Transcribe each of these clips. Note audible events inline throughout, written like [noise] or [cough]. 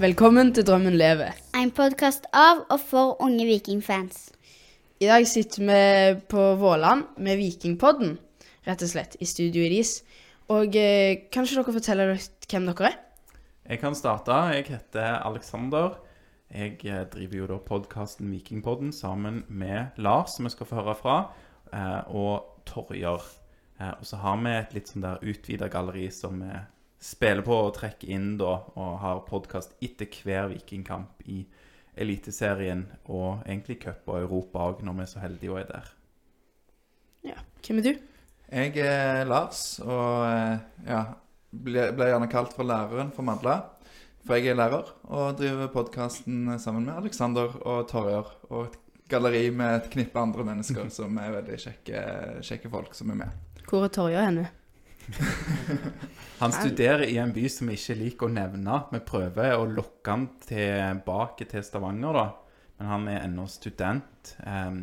Velkommen til Drømmen lever. En podkast av og for unge vikingfans. I dag sitter vi på Våland med Vikingpodden, rett og slett, i studio i Dis. Og eh, kanskje dere forteller litt hvem dere er? Jeg kan starte. Jeg heter Alexander. Jeg eh, driver jo da podkasten Vikingpodden sammen med Lars, som vi skal få høre fra, eh, og Torjer. Eh, og så har vi et litt sånn der utvida galleri som vi spiller på og trekker inn da, og har podkast etter hver vikingkamp i Eliteserien og egentlig cup og Europa òg, når vi er så heldige og er der. Ja. Hvem er du? Jeg er Lars, og eh, ja, ble, ble gjerne kalt for læreren for Madla. For jeg er lærer og driver podkasten sammen med Alexander og Torjer. Og et galleri med et knippe andre mennesker [laughs] som er veldig kjekke, kjekke folk som er med. Hvor er Torjer henne? [laughs] Han studerer i en by som vi ikke liker å nevne. Vi prøver å lokke han tilbake til Stavanger, da. Men han er ennå student. Um,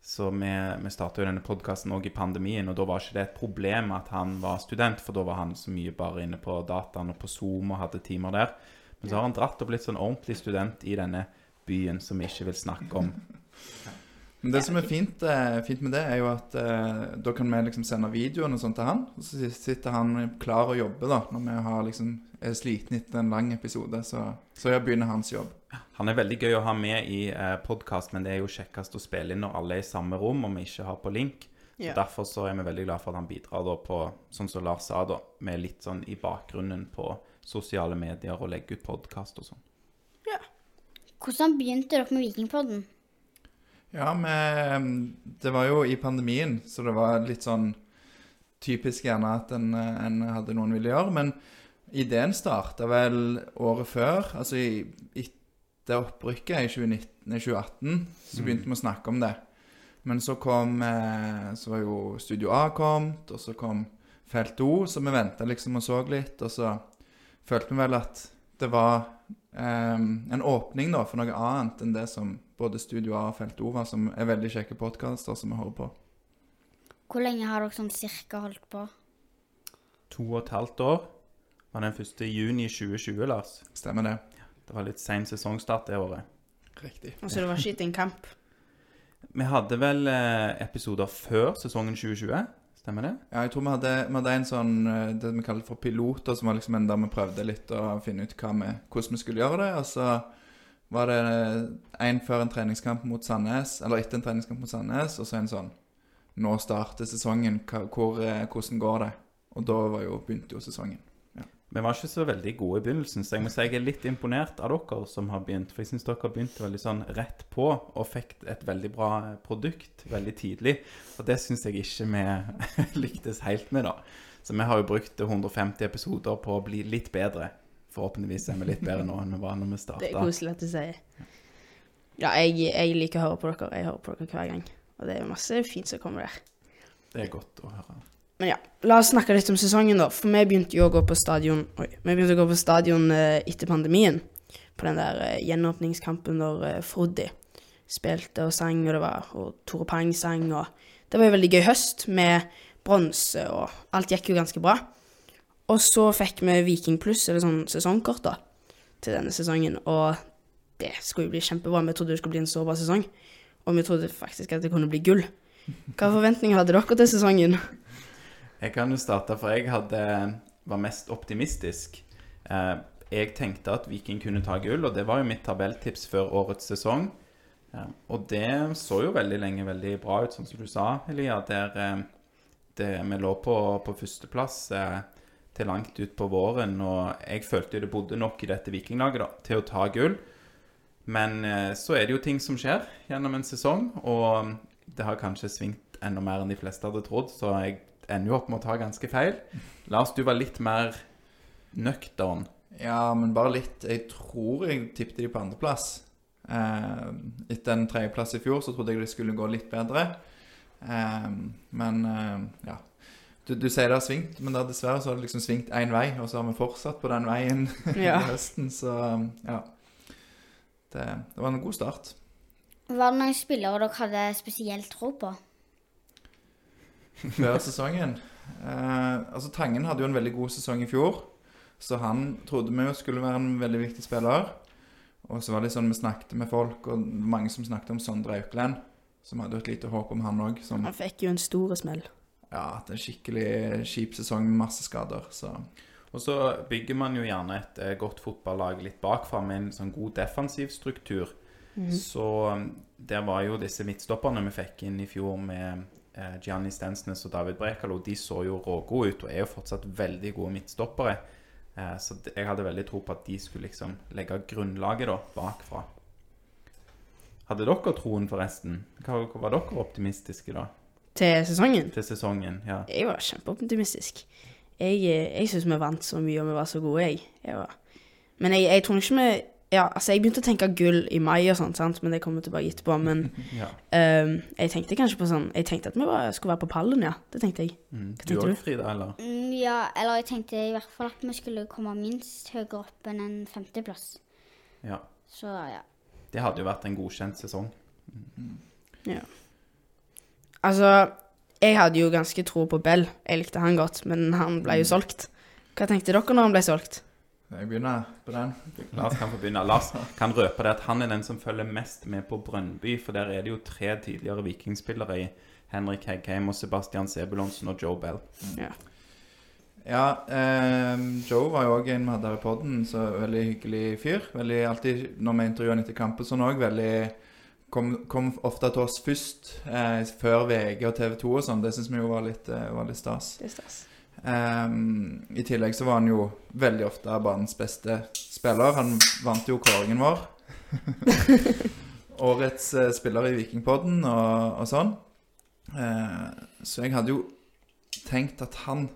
så vi, vi starta jo denne podkasten òg i pandemien, og da var ikke det et problem at han var student, for da var han så mye bare inne på dataen og på Zoom og hadde timer der. Men så har han dratt og blitt sånn ordentlig student i denne byen som vi ikke vil snakke om. [laughs] Men det som er fint, eh, fint med det, er jo at eh, da kan vi liksom sende videoen og sånt til han. Og så sitter han klar å jobbe da, når vi har liksom, er sliten etter en lang episode. Så, så begynner hans jobb. Han er veldig gøy å ha med i eh, podkast, men det er jo kjekkest å spille inn når alle er i samme rom og vi ikke har på link. Så Ja. Derfor så er vi veldig glad for at han bidrar da på, sånn som Lars sa, da, med litt sånn i bakgrunnen på sosiale medier og legge ut podkast og sånn. Hvordan begynte dere med Vikingpodden? Ja, men det var jo i pandemien, så det var litt sånn typisk gjerne at en, en hadde noen ville gjøre. Men ideen starta vel året før. Altså i, etter opprykket i 2019, 2018 så begynte vi å snakke om det. Men så kom eh, Så var jo Studio A kommet, og så kom Felt O, så vi venta liksom og så litt. Og så følte vi vel at det var um, en åpning da for noe annet enn det som både Studio A og Felt O var, som er veldig kjekke podkaster som vi hører på. Hvor lenge har dere sånn cirka holdt på? To og et halvt år var den første juni 2020, Lars. Stemmer det? Det var litt sein sesongstart det året. Riktig. Altså, det var skitt en kamp. Vi hadde vel eh, episoder før sesongen 2020, stemmer det? Ja, jeg tror vi hadde, vi hadde en sånn eh, det vi kaller for piloter, som var liksom en der vi prøvde litt å finne ut vi, hvordan vi skulle gjøre det. Og så var det en før en treningskamp mot Sandnes, eller etter en treningskamp mot Sandnes, og så en sånn Nå starter sesongen, hvor, eh, hvordan går det? Og da jo, begynte jo sesongen. Vi var ikke så veldig gode i begynnelsen, så jeg må si jeg er litt imponert av dere som har begynt. For jeg syns dere begynte veldig sånn rett på og fikk et veldig bra produkt veldig tidlig. Og det syns jeg ikke vi [laughs] lyktes helt med, da. Så vi har jo brukt 150 episoder på å bli litt bedre. Forhåpentligvis er vi litt bedre nå enn vi var når vi [laughs] Det er starta. koselig at du sier. Ja, jeg, jeg liker å høre på dere. Jeg hører på dere hver gang. Og det er masse fint som kommer der. Det er godt å høre. Men ja, la oss snakke litt om sesongen, da. For vi begynte jo å gå på stadion Oi, vi begynte å gå på stadion eh, etter pandemien. På den der eh, gjenåpningskampen når eh, Frodi spilte og sang, og det var Og Tore Pang sang, og Det var jo veldig gøy høst med bronse, og alt gikk jo ganske bra. Og så fikk vi Viking pluss, eller sånn sesongkort, da, til denne sesongen. Og det skulle jo bli kjempebra. Vi trodde det skulle bli en så bra sesong. Og vi trodde faktisk at det kunne bli gull. Hva forventninger hadde dere til sesongen? Jeg kan jo starte, for jeg hadde, var mest optimistisk. Eh, jeg tenkte at Viking kunne ta gull, og det var jo mitt tabelltips før årets sesong. Eh, og det så jo veldig lenge veldig bra ut, sånn som du sa, Elia. Der eh, det, vi lå på, på førsteplass til langt ut på våren, og jeg følte det bodde nok i dette vikinglaget da, til å ta gull. Men så er det jo ting som skjer gjennom en sesong, og det har kanskje svingt enda mer enn de fleste hadde trodd, så jeg ender jo opp med å ta ganske feil. Lars, du var litt mer nøktern. Ja, men bare litt. Jeg tror jeg tippte de på andreplass. Eh, etter en tredjeplass i fjor så trodde jeg det skulle gå litt bedre. Eh, men eh, ja. Du, du sier det har svingt, men da dessverre så har det liksom svingt én vei, og så har vi fortsatt på den veien [laughs] Ja. i høsten, så ja. Det, det var en god start. Var det noen spillere dere hadde spesielt tro på? [laughs] før sesongen. Eh, altså Tangen hadde jo en veldig god sesong i fjor. Så han trodde vi jo skulle være en veldig viktig spiller. Og så var det sånn vi snakket med folk, og mange som snakket om Sondre Aukland, Som hadde et lite håp om han òg. Han fikk jo en stor smell. ja, hatt en skikkelig kjip sesong med masse skader. Så Og så bygger man jo gjerne et eh, godt fotballag litt bakfra med en sånn god defensiv struktur. Så um, der var jo disse midtstopperne vi fikk inn i fjor med Gianni Stensnes og David Brekalo, de så jo rågode ut og er jo fortsatt veldig gode midtstoppere. Eh, så jeg hadde veldig tro på at de skulle liksom legge grunnlaget da, bakfra. Hadde dere troen, forresten? Var dere optimistiske da, Til sesongen. til sesongen? Ja. Jeg var kjempeoptimistisk. Jeg, eh, jeg syns vi vant så mye, og vi var så gode, jeg. jeg var. Men jeg, jeg tror ikke vi Ja, altså, jeg begynte å tenke gull i mai og sånt, sant, men det kommer tilbake etterpå. Men [laughs] ja. um, jeg tenkte kanskje på sånn Jeg tenkte at vi bare skulle være på pallen, ja. Det tenkte jeg. Mm. Du tenkte òg, du? Frida, eller? Mm, ja, eller jeg tenkte i hvert fall at vi skulle komme minst høyere opp enn en femteplass. Ja. Så ja. Det hadde jo vært en godkjent sesong. Ja Altså, jeg hadde jo ganske tro på Bell. Jeg likte han godt, men han ble jo solgt. Hva tenkte dere når han ble solgt? Jeg begynner på den. Lars kan få begynne. Lars kan røpe det at han er den som følger mest med på Brønnby, for der er det jo tre tidligere vikingspillere i Henrik Heggheim og Sebastian Sebulonsen og Joe Bell. Ja. Ja, eh, Joe var jo òg en vi hadde her i podden, så veldig hyggelig fyr. Veldig alltid, Når vi intervjuer han etter kampen sånn òg, veldig kom, kom ofte til oss først, eh, før VG og TV 2 og sånn. Det syns vi jo var litt, eh, var litt stas. Det er stas. Ehm, I tillegg så var han jo veldig ofte banens beste spiller. Han vant jo kåringen vår. [laughs] Årets uh, spiller i Vikingpodden og, og sånn. Uh, så jeg hadde jo tenkt at han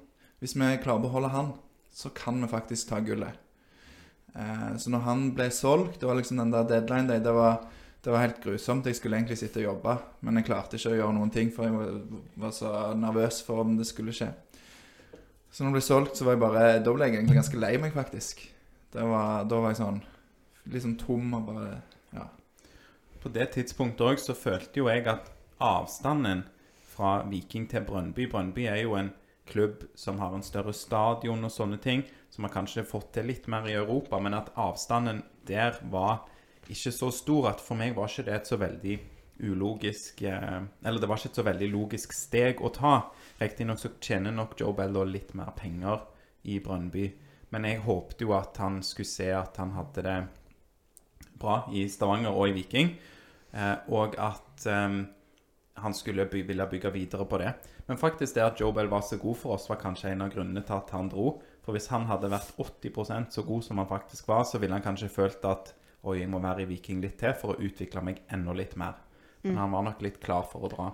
Hvis vi klarer å beholde han, så kan vi faktisk ta gullet. Uh, så når han ble solgt, det var liksom den der deadline day, det var, det var helt grusomt. Jeg skulle egentlig sitte og jobbe, men jeg klarte ikke å gjøre noen ting, for jeg var, var så nervøs for om det skulle skje. Så når det ble solgt, så var jeg bare Da ble jeg egentlig ganske lei meg, faktisk. Var, da var jeg sånn sånn tom og bare Ja. På det tidspunktet òg så følte jo jeg at avstanden fra Viking til Brønnby Brønnby er jo en klubb som har en større stadion og sånne ting, som har kanskje fått til litt mer i Europa, men at avstanden der var ikke så stor at for meg var ikke det et så veldig ulogisk eh, Eller det var ikke et så veldig logisk steg å ta. Riktignok så tjener nok Joe Bell litt mer penger i Brønnby, men jeg håpte jo at han skulle se at han hadde det bra i Stavanger og i Viking, eh, og at eh, han skulle by ville bygge videre på det. Men faktisk det at Joe Bell var så god for oss, var kanskje en av grunnene til at han dro. For hvis han hadde vært 80% så god som han faktisk var, så ville han kanskje følt at oi, jeg må være i Viking litt til for å utvikle meg enda litt mer. Men han var nok litt klar for å dra.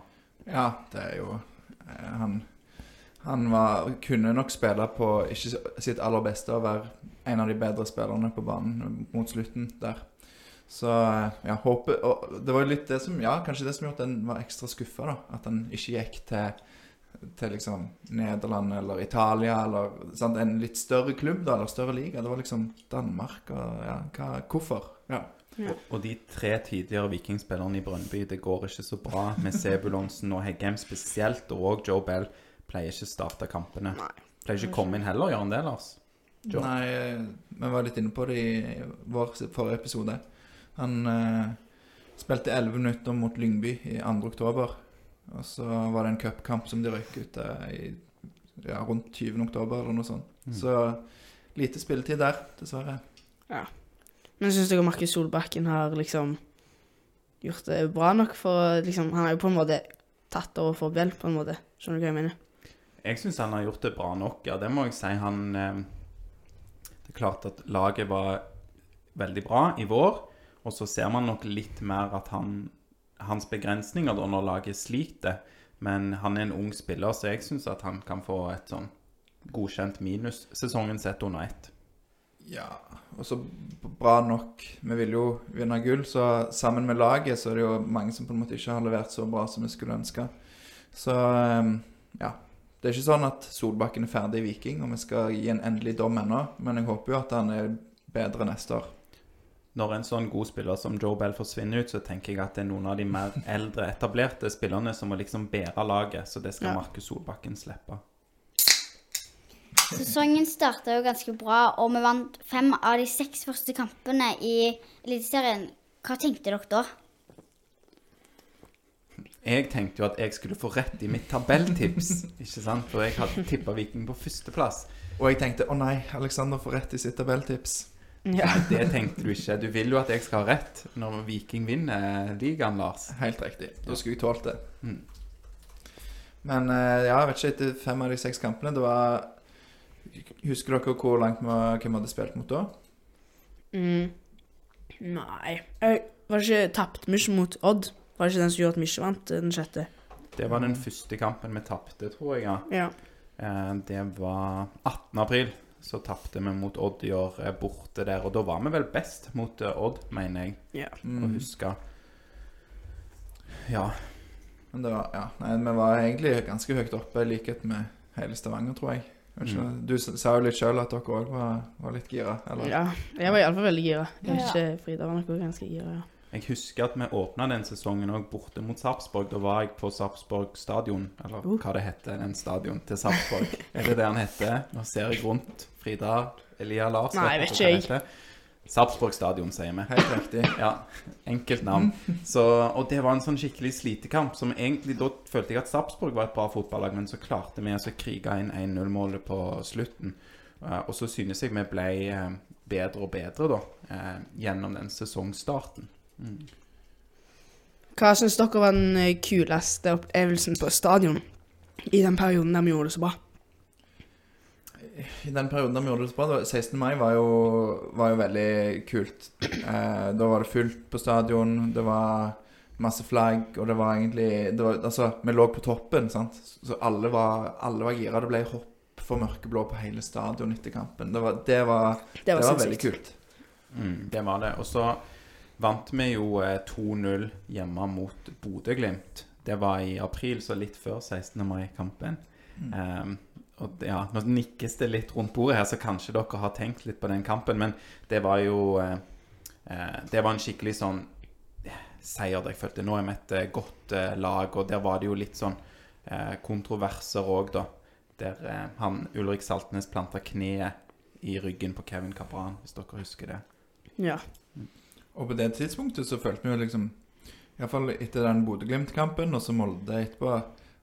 Ja, det er jo eh, Han, han var, kunne nok spille på ikke sitt aller beste og være en av de bedre spillerne på banen mot slutten der. Så ja, jeg håper Og det var jo litt det som Ja, kanskje det som gjorde at en var ekstra skuffa, da. At han ikke gikk til, til liksom Nederland eller Italia eller sant? en litt større klubb, da, eller større liga. Det var liksom Danmark og Ja, hva, hvorfor? Ja. Og de tre tidligere vikingspillerne i Brønnby, det går ikke så bra med [laughs] Sebulonsen og Heggem spesielt, og Joe Bell pleier ikke å starte kampene. Nei. Pleier ikke å komme inn heller, gjør han det, Lars? Joe. Nei, vi var litt inne på det i vår forrige episode. Han eh, spilte 11 minutter mot Lyngby i 2. oktober. Og så var det en cupkamp som de røyk ut eh, i ja, rundt 20. oktober eller noe sånt. Mm. Så lite spilletid der, dessverre. Men syns dere Markus Solbakken har liksom gjort det bra nok for liksom Han har jo på en måte tatt over for Bjell, på en måte. Skjønner du hva jeg mener? Jeg syns han har gjort det bra nok, ja. Det må jeg si. Han eh, Det er klart at laget var veldig bra i vår, og så ser man nok litt mer at han Hans begrensninger da når laget sliter. Men han er en ung spiller, så jeg syns at han kan få et sånn godkjent minus sesongen sett under ett. Ja, og så bra nok. Vi vil jo vinne gull, så sammen med laget så er det jo mange som på en måte ikke har levert så bra som vi skulle ønske. Så eh, ja. Det er ikke sånn at Solbakken er ferdig i Viking, og vi skal gi en endelig dom ennå. Men jeg håper jo at han er bedre neste år. Når en sånn god spiller som Joe Bell forsvinner ut, så tenker jeg at det er noen av de mer [laughs] eldre, etablerte spillerne som må liksom bære laget. Så det skal Ja. Markus Solbakken slippe. Sesongen starta jo ganske bra, og vi vant fem av de seks første kampene i Eliteserien. Hva tenkte dere da? Jeg tenkte jo at jeg skulle få rett i mitt tabelltips, [laughs] ikke sant? For jeg hadde tippa Viking på førsteplass. Og jeg tenkte å nei, Alexander får rett i sitt tabelltips. Ja. Nei, det tenkte du ikke. Du vil jo at jeg skal ha rett når Viking vinner ligaen, Lars. Helt riktig. Da skulle jeg tålt det. Mm. Men eh, ja, jeg vet ikke, etter fem av de seks kampene Det var Husker dere hvor langt vi hvem vi hadde spilt mot da? Mm. Nei jeg Var det ikke tapt mye mot Odd? Var det ikke den som gjorde at vi ikke vant eh, den sjette? Det var den første kampen vi tapte, tror jeg. ja. Ja. Eh, Det var 18. april. Så tapte vi mot Odd i år eh, borte der. Og da var vi vel best mot Odd, mener jeg ja. å Mm. huske. Ja. Men det var, ja, nei, vi var egentlig ganske høyt oppe, i likhet med hele Stavanger, tror jeg. Vet Mm. Du sa jo litt sjøl at dere òg var, var litt gira. Eller? ja. Jeg var iallfall veldig gira. Ja. ikke Frida var nok også ganske gira. ja. Jeg husker at vi åpna den sesongen òg borte mot Sarpsborg. Da var jeg på Sarpsborg stadion, eller Uh. hva det heter, den stadion til Sarpsborg. [laughs] er det det han heter? Nå ser jeg rundt. Frida Elia Lars. Nei, vet vet ikke Sarpsborg stadion, sier vi. Helt riktig. Ja, enkelt navn. Så, og det var en sånn skikkelig slitekamp. Som egentlig, Da følte jeg at Sarpsborg var et bra fotballag, men så klarte vi altså å krige inn 1-0-målet på slutten. Eh, og så synes jeg vi ble eh, bedre og bedre da, eh, gjennom den sesongstarten. Mm. Hva syns dere var den kuleste opplevelsen på stadion i den perioden der vi gjorde det så bra? I den perioden vi gjorde det så bra, 16. mai var jo, var jo veldig kult. Eh, da var det fullt på stadion, det var masse flagg, og det var egentlig det var, Altså, vi lå på toppen, sant, så alle var, alle var gira. Det ble hopp for mørkeblå på hele stadion etter kampen. Det var, det var, Det var, det var veldig kult. Mm, det var det. Og så vant vi jo eh, 2-0 hjemme mot Bodø-Glimt. Det var i april, så litt før 16. mai-kampen. Um, og ja, Nå nikkes det litt rundt bordet her, så kanskje dere har tenkt litt på den kampen. Men det var jo eh, eh, Det var en skikkelig sånn eh, seier der jeg følte. Nå er vi et eh, godt eh, lag, og der var det jo litt sånn eh, kontroverser òg, da. Der eh, han Ulrik Saltnes planta kneet i ryggen på Kevin Capran, hvis dere husker det. Ja. Og på det tidspunktet så følte vi jo liksom Iallfall etter den Bodø-Glimt-kampen og så Molde etterpå,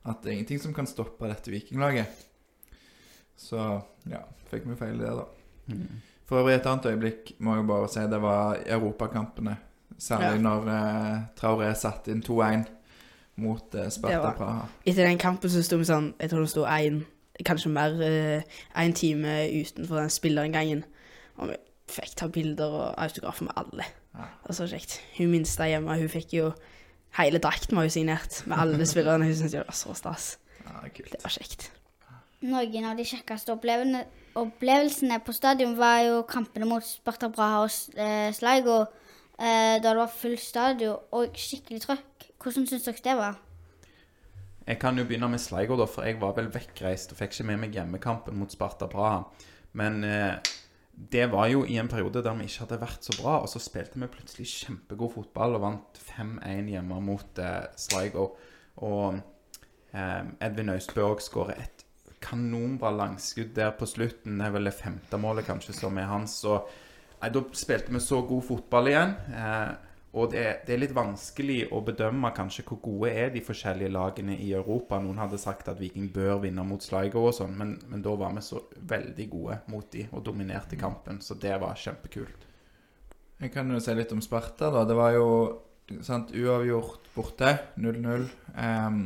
at det er ingenting som kan stoppe dette vikinglaget. Så ja, fikk vi feil i det, da. Mm. For øvrig et annet øyeblikk må jeg bare si det var europakampene. Særlig Ja. når eh, Traoré satte inn 2-1 mot eh, Sparta Praha. Etter den kampen så sto vi sånn Jeg tror det sto én, kanskje mer, én time utenfor den spillerinngangen. Og vi fikk ta bilder og autografer med alle. Ja. Det var så kjekt. Hun minste hjemme, hun fikk jo Hele drakten var jo signert med alle spillerne. Hun syntes det var så stas. Ja. Det var kjekt. Noen av de kjekkeste opplevelsene på stadion var jo kampene mot Sparta Braha og eh, Sligo, eh, da det var full stadion og skikkelig trøkk. Hvordan syns dere det var? Jeg kan jo begynne med Sligo, da, for jeg var vel vekkreist og fikk ikke med meg hjemmekampen mot Sparta Braha. Men eh, det var jo i en periode der vi ikke hadde vært så bra, og så spilte vi plutselig kjempegod fotball og vant 5-1 hjemme mot eh, Sligo. Og eh, Edvin Austbø òg skårer kanonbra langskudd der på slutten. Det er vel det femte målet kanskje som er hans. Og nei, da spilte vi så god fotball igjen. Eh, og det, er- det er litt vanskelig å bedømme kanskje hvor gode er de forskjellige lagene i Europa. Noen hadde sagt at Viking bør vinne mot Sligo og sånn, men, men da var vi så veldig gode mot de og dominerte kampen. Så det var kjempekult. Jeg kan jo si litt om Sparta, da. Det var jo sant, uavgjort borte, 0-0. Ehm,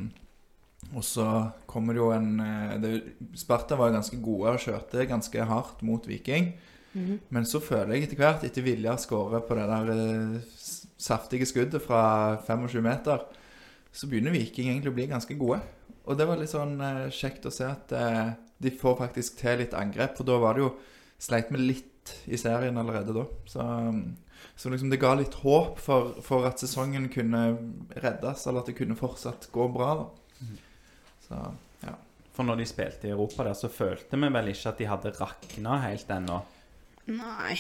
og så kommer det jo en eh, det, Sparta var ganske gode og kjørte ganske hardt mot Viking. Mhm. Men så føler jeg etter hvert, etter Vilja skårer på det der eh, saftige skuddet fra 25 meter, så begynner Viking egentlig å bli ganske gode. Og det var litt sånn eh, kjekt å se at de får faktisk til litt angrep. For da var det jo Sleit med litt i serien allerede da. Så, så liksom det ga litt håp for, for at sesongen kunne reddes, eller at det kunne fortsatt gå bra. da. Så For når de spilte i Europa der, så følte vi vel ikke at de hadde rakna helt ennå. Nei.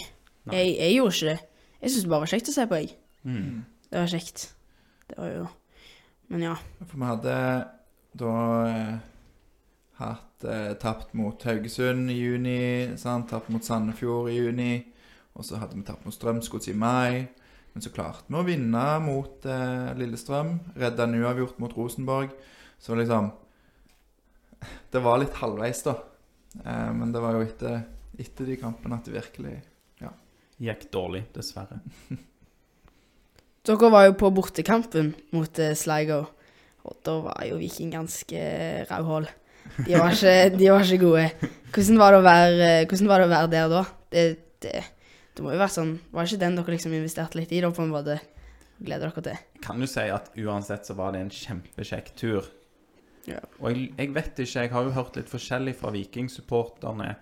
Nei. Jeg, jeg gjorde ikke det. Jeg syntes det bare var kjekt å se på, jeg. Mm. Det var kjekt. Det var jo Men ja. For vi hadde da eh, hatt eh, tapt mot Haugesund i juni, sant? tapt mot Sandefjord i juni. Og så hadde vi tapt mot Strømsgods i mai. Men så klarte vi å vinne mot eh, Lillestrøm. Redda en uavgjort mot Rosenborg. Så liksom Det var litt halvveis, da. Eh, men det var jo etter, etter de kampene at det virkelig Gikk dårlig, dessverre. [laughs] Dere var jo på bortekampen mot eh, Sligo, og da var jo Viking ganske rauhål. De var ikke, de var ikke gode. Hvordan var, det å være, eh, hvordan var det å være der da? Det, det, det må jo være sånn Var det ikke den dere liksom investerte litt i, da, på en måte? Gleder dere til? Kan jo si at uansett så var det en kjempekjekk tur. Ja. Og jeg, jeg vet ikke, jeg har jo hørt litt forskjellig fra Viking-supporterne.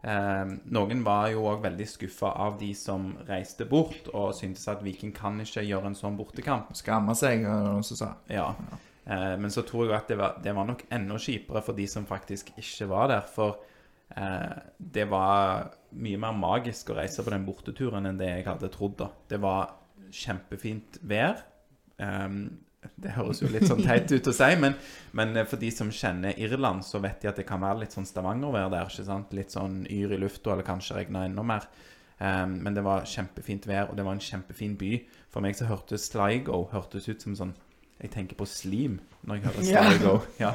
Eh, noen var jo òg veldig skuffa av de som reiste bort, og syntes at Viking kan ikke gjøre en sånn bortekamp. skamma seg, var det noen som sa. Ja. Eh, men så tror jeg at det var, det var nok enda kjipere for de som faktisk ikke var der. For eh, det var mye mer magisk å reise på den borteturen enn det jeg hadde trodd. da. Det var kjempefint vær. Ehm, [laughs] det høres jo litt sånn teit ut å si, men, men for de som kjenner Irland, så vet de at det kan være litt sånn Stavanger-vær der. ikke sant? Litt sånn yr i lufta, eller kanskje regna enda mer. Um, men det var kjempefint vær, og det var en kjempefin by. For meg så hørtes Sligo hørtes ut som sånn Jeg tenker på Slim når jeg hører [laughs] Ja. Sligo. Ja.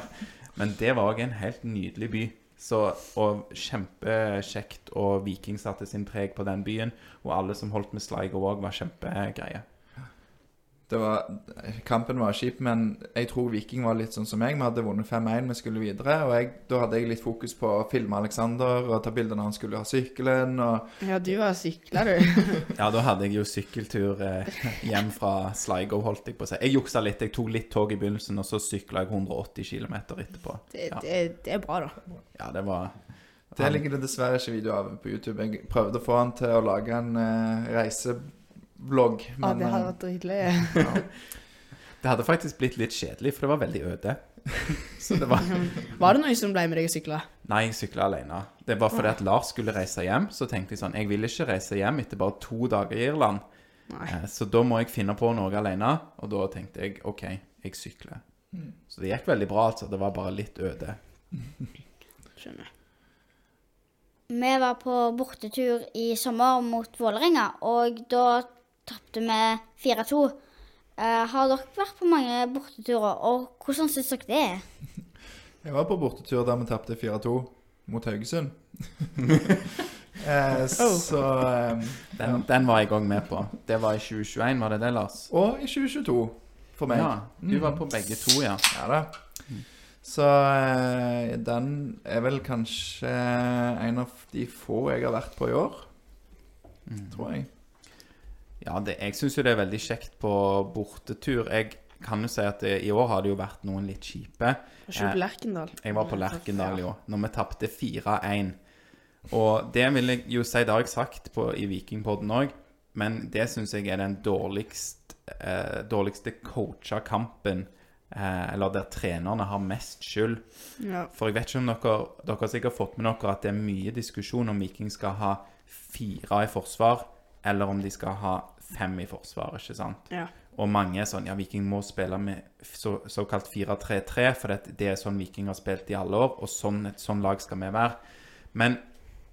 Men det var òg en helt nydelig by. Så, og kjempekjekt, og Viking satte sin preg på den byen. Og alle som holdt med Sligo òg, var kjempegreie. Det var, kampen var kjip, men jeg tror Viking var litt sånn som meg. Vi hadde vunnet 5-1, vi skulle videre. Og jeg, da hadde jeg litt fokus på å filme Alexander og ta bilder når han skulle ha sykkelen. Og Ja, du var sykla, du. [laughs] Ja, da hadde jeg jo sykkeltur eh, hjem fra Sligo, holdt jeg på å si. Jeg juksa litt. Jeg tok litt tog i begynnelsen, og så sykla jeg 180 km etterpå. Det, Ja, det, det er bra, da. ja det var det ligger det dessverre ikke video av på YouTube. Jeg prøvde å få han til å lage en eh, reisevlogg, Ja, men det hadde vært dritlig. [laughs] ja. Det hadde faktisk blitt litt kjedelig, for det var veldig øde. [laughs] Så det var [laughs] Var det noen som ble med deg og sykla? Nei, jeg sykla alene. Det var fordi at Lars skulle reise hjem. Så tenkte jeg sånn Jeg vil ikke reise hjem etter bare to dager i Irland. Nei. Eh, Så da må jeg finne på noe alene. Og da tenkte jeg OK, jeg sykler. Så det gikk veldig bra, altså. Det var bare litt øde. Skjønner. Vi var på bortetur i sommer mot Vålerenga, og da tapte vi 4-2. Eh, har dere vært på mange borteturer, og hvordan syns dere det er? [laughs] jeg var på bortetur der vi tapte 4-2 mot Haugesund. [laughs] eh, [laughs] så eh, Den, den var jeg òg med på. Det var i 2021, var det det, Lars? Og i 2022, for meg. Ja, du var på begge to, ja. Ja da. Så eh, den er vel kanskje en av de få jeg har vært på i år, tror jeg. Ja, det, jeg syns jo det er veldig kjekt på bortetur. Jeg kan jo si at det, i år har det jo vært noen litt kjipe. Var ikke du på Lerkendal? Jeg var på Lerkendal i år, når vi tapte 4-1. Og det vil jeg jo si, det har jeg sagt på, i Vikingpodden òg, men det syns jeg er den dårligst, eh, dårligste coacha kampen. Eh, eller der trenerne har mest skyld. Ja. For jeg vet ikke om dere Dere har sikkert fått med dere at det er mye diskusjon om Viking skal ha fire i forsvar, eller om de skal ha fem i forsvar, ikke sant? ja. Og mange er sånn Ja, Viking må spille med så, såkalt 4-3-3, for det, det er sånn Viking har spilt i alle år, og sånn, et sånn lag skal vi være. Men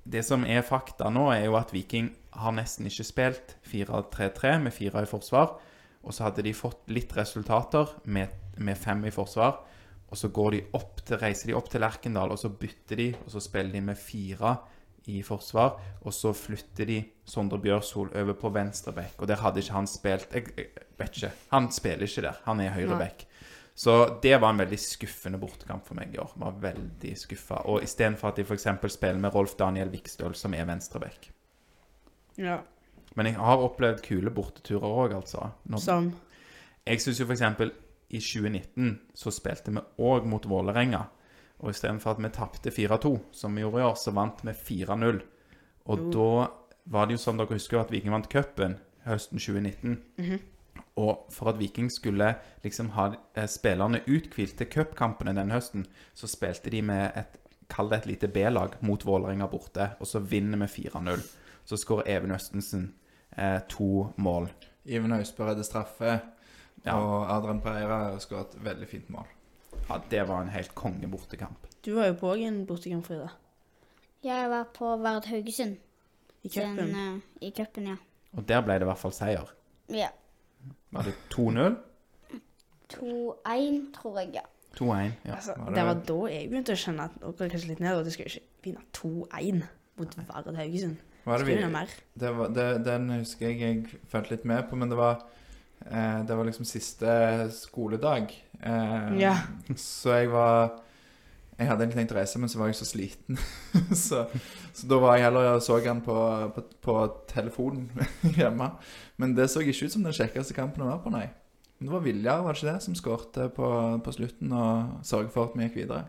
det som er fakta nå, er jo at Viking har nesten ikke spilt 4-3-3 med fire i forsvar. Og så hadde de fått litt resultater med, med fem i forsvar. Og så går de til, reiser de opp til Lerkendal, og så bytter de, og så spiller de med fire i forsvar. Og så flytter de Sondre Bjørsol over på venstreback, og der hadde ikke han spilt jeg, jeg vet ikke. Han spiller ikke der. Han er høyreback. Så det var en veldig skuffende bortekamp for meg i år. Var veldig skuffa. Og istedenfor at de f.eks. spiller med Rolf Daniel Vikstøl, som er venstreback. ja. Men jeg har opplevd kule borteturer òg, altså. Når, Som jeg syns jo f.eks. i 2019 så spilte vi òg mot Vålerenga. Og istedenfor at vi tapte 4-2, som vi gjorde i år, så vant vi 4-0. Og Oh. da var det jo sånn dere husker at Viking vant cupen høsten 2019. Og for at Viking skulle liksom ha eh, spillerne uthvilt til cupkampene den høsten, så spilte de med et Kall det et lite B-lag mot Vålerenga borte, og så vinner vi 4-0. Så skårer Even Østensen eh, to mål. Iven Austbø redder straffe, Ja. og Adrian Pereira har skåret et veldig fint mål. Ja, det var en helt konge bortekamp. Du var jo på òg en bortekamp, Frida. Jeg var på Vard Haugesund. I cupen. Uh, I cupen, ja. Og der ble det i hvert fall seier. Ja. Var det 2-0? 2-1, tror jeg, ja. 2-1. Ja. Altså, var det- det var da jeg begynte å skjønne at nå går kanskje litt ned, og det skal jo ikke vinne 2-1 mot Vard Haugesund. Var det vi, mer. det var, det, den husker jeg jeg fulgte litt med på, men det var Det var liksom siste skoledag. Eh, Ja. Så jeg var Jeg hadde egentlig tenkt å reise, men så var jeg så sliten. [laughs] så, så da var jeg heller og så han på, på, på telefonen [laughs] hjemme. Men det så ikke ut som den kjekkeste kampen å være på, nei. Men det var Viljar, var det ikke det, som skårte på, på slutten og sørget for at vi gikk videre?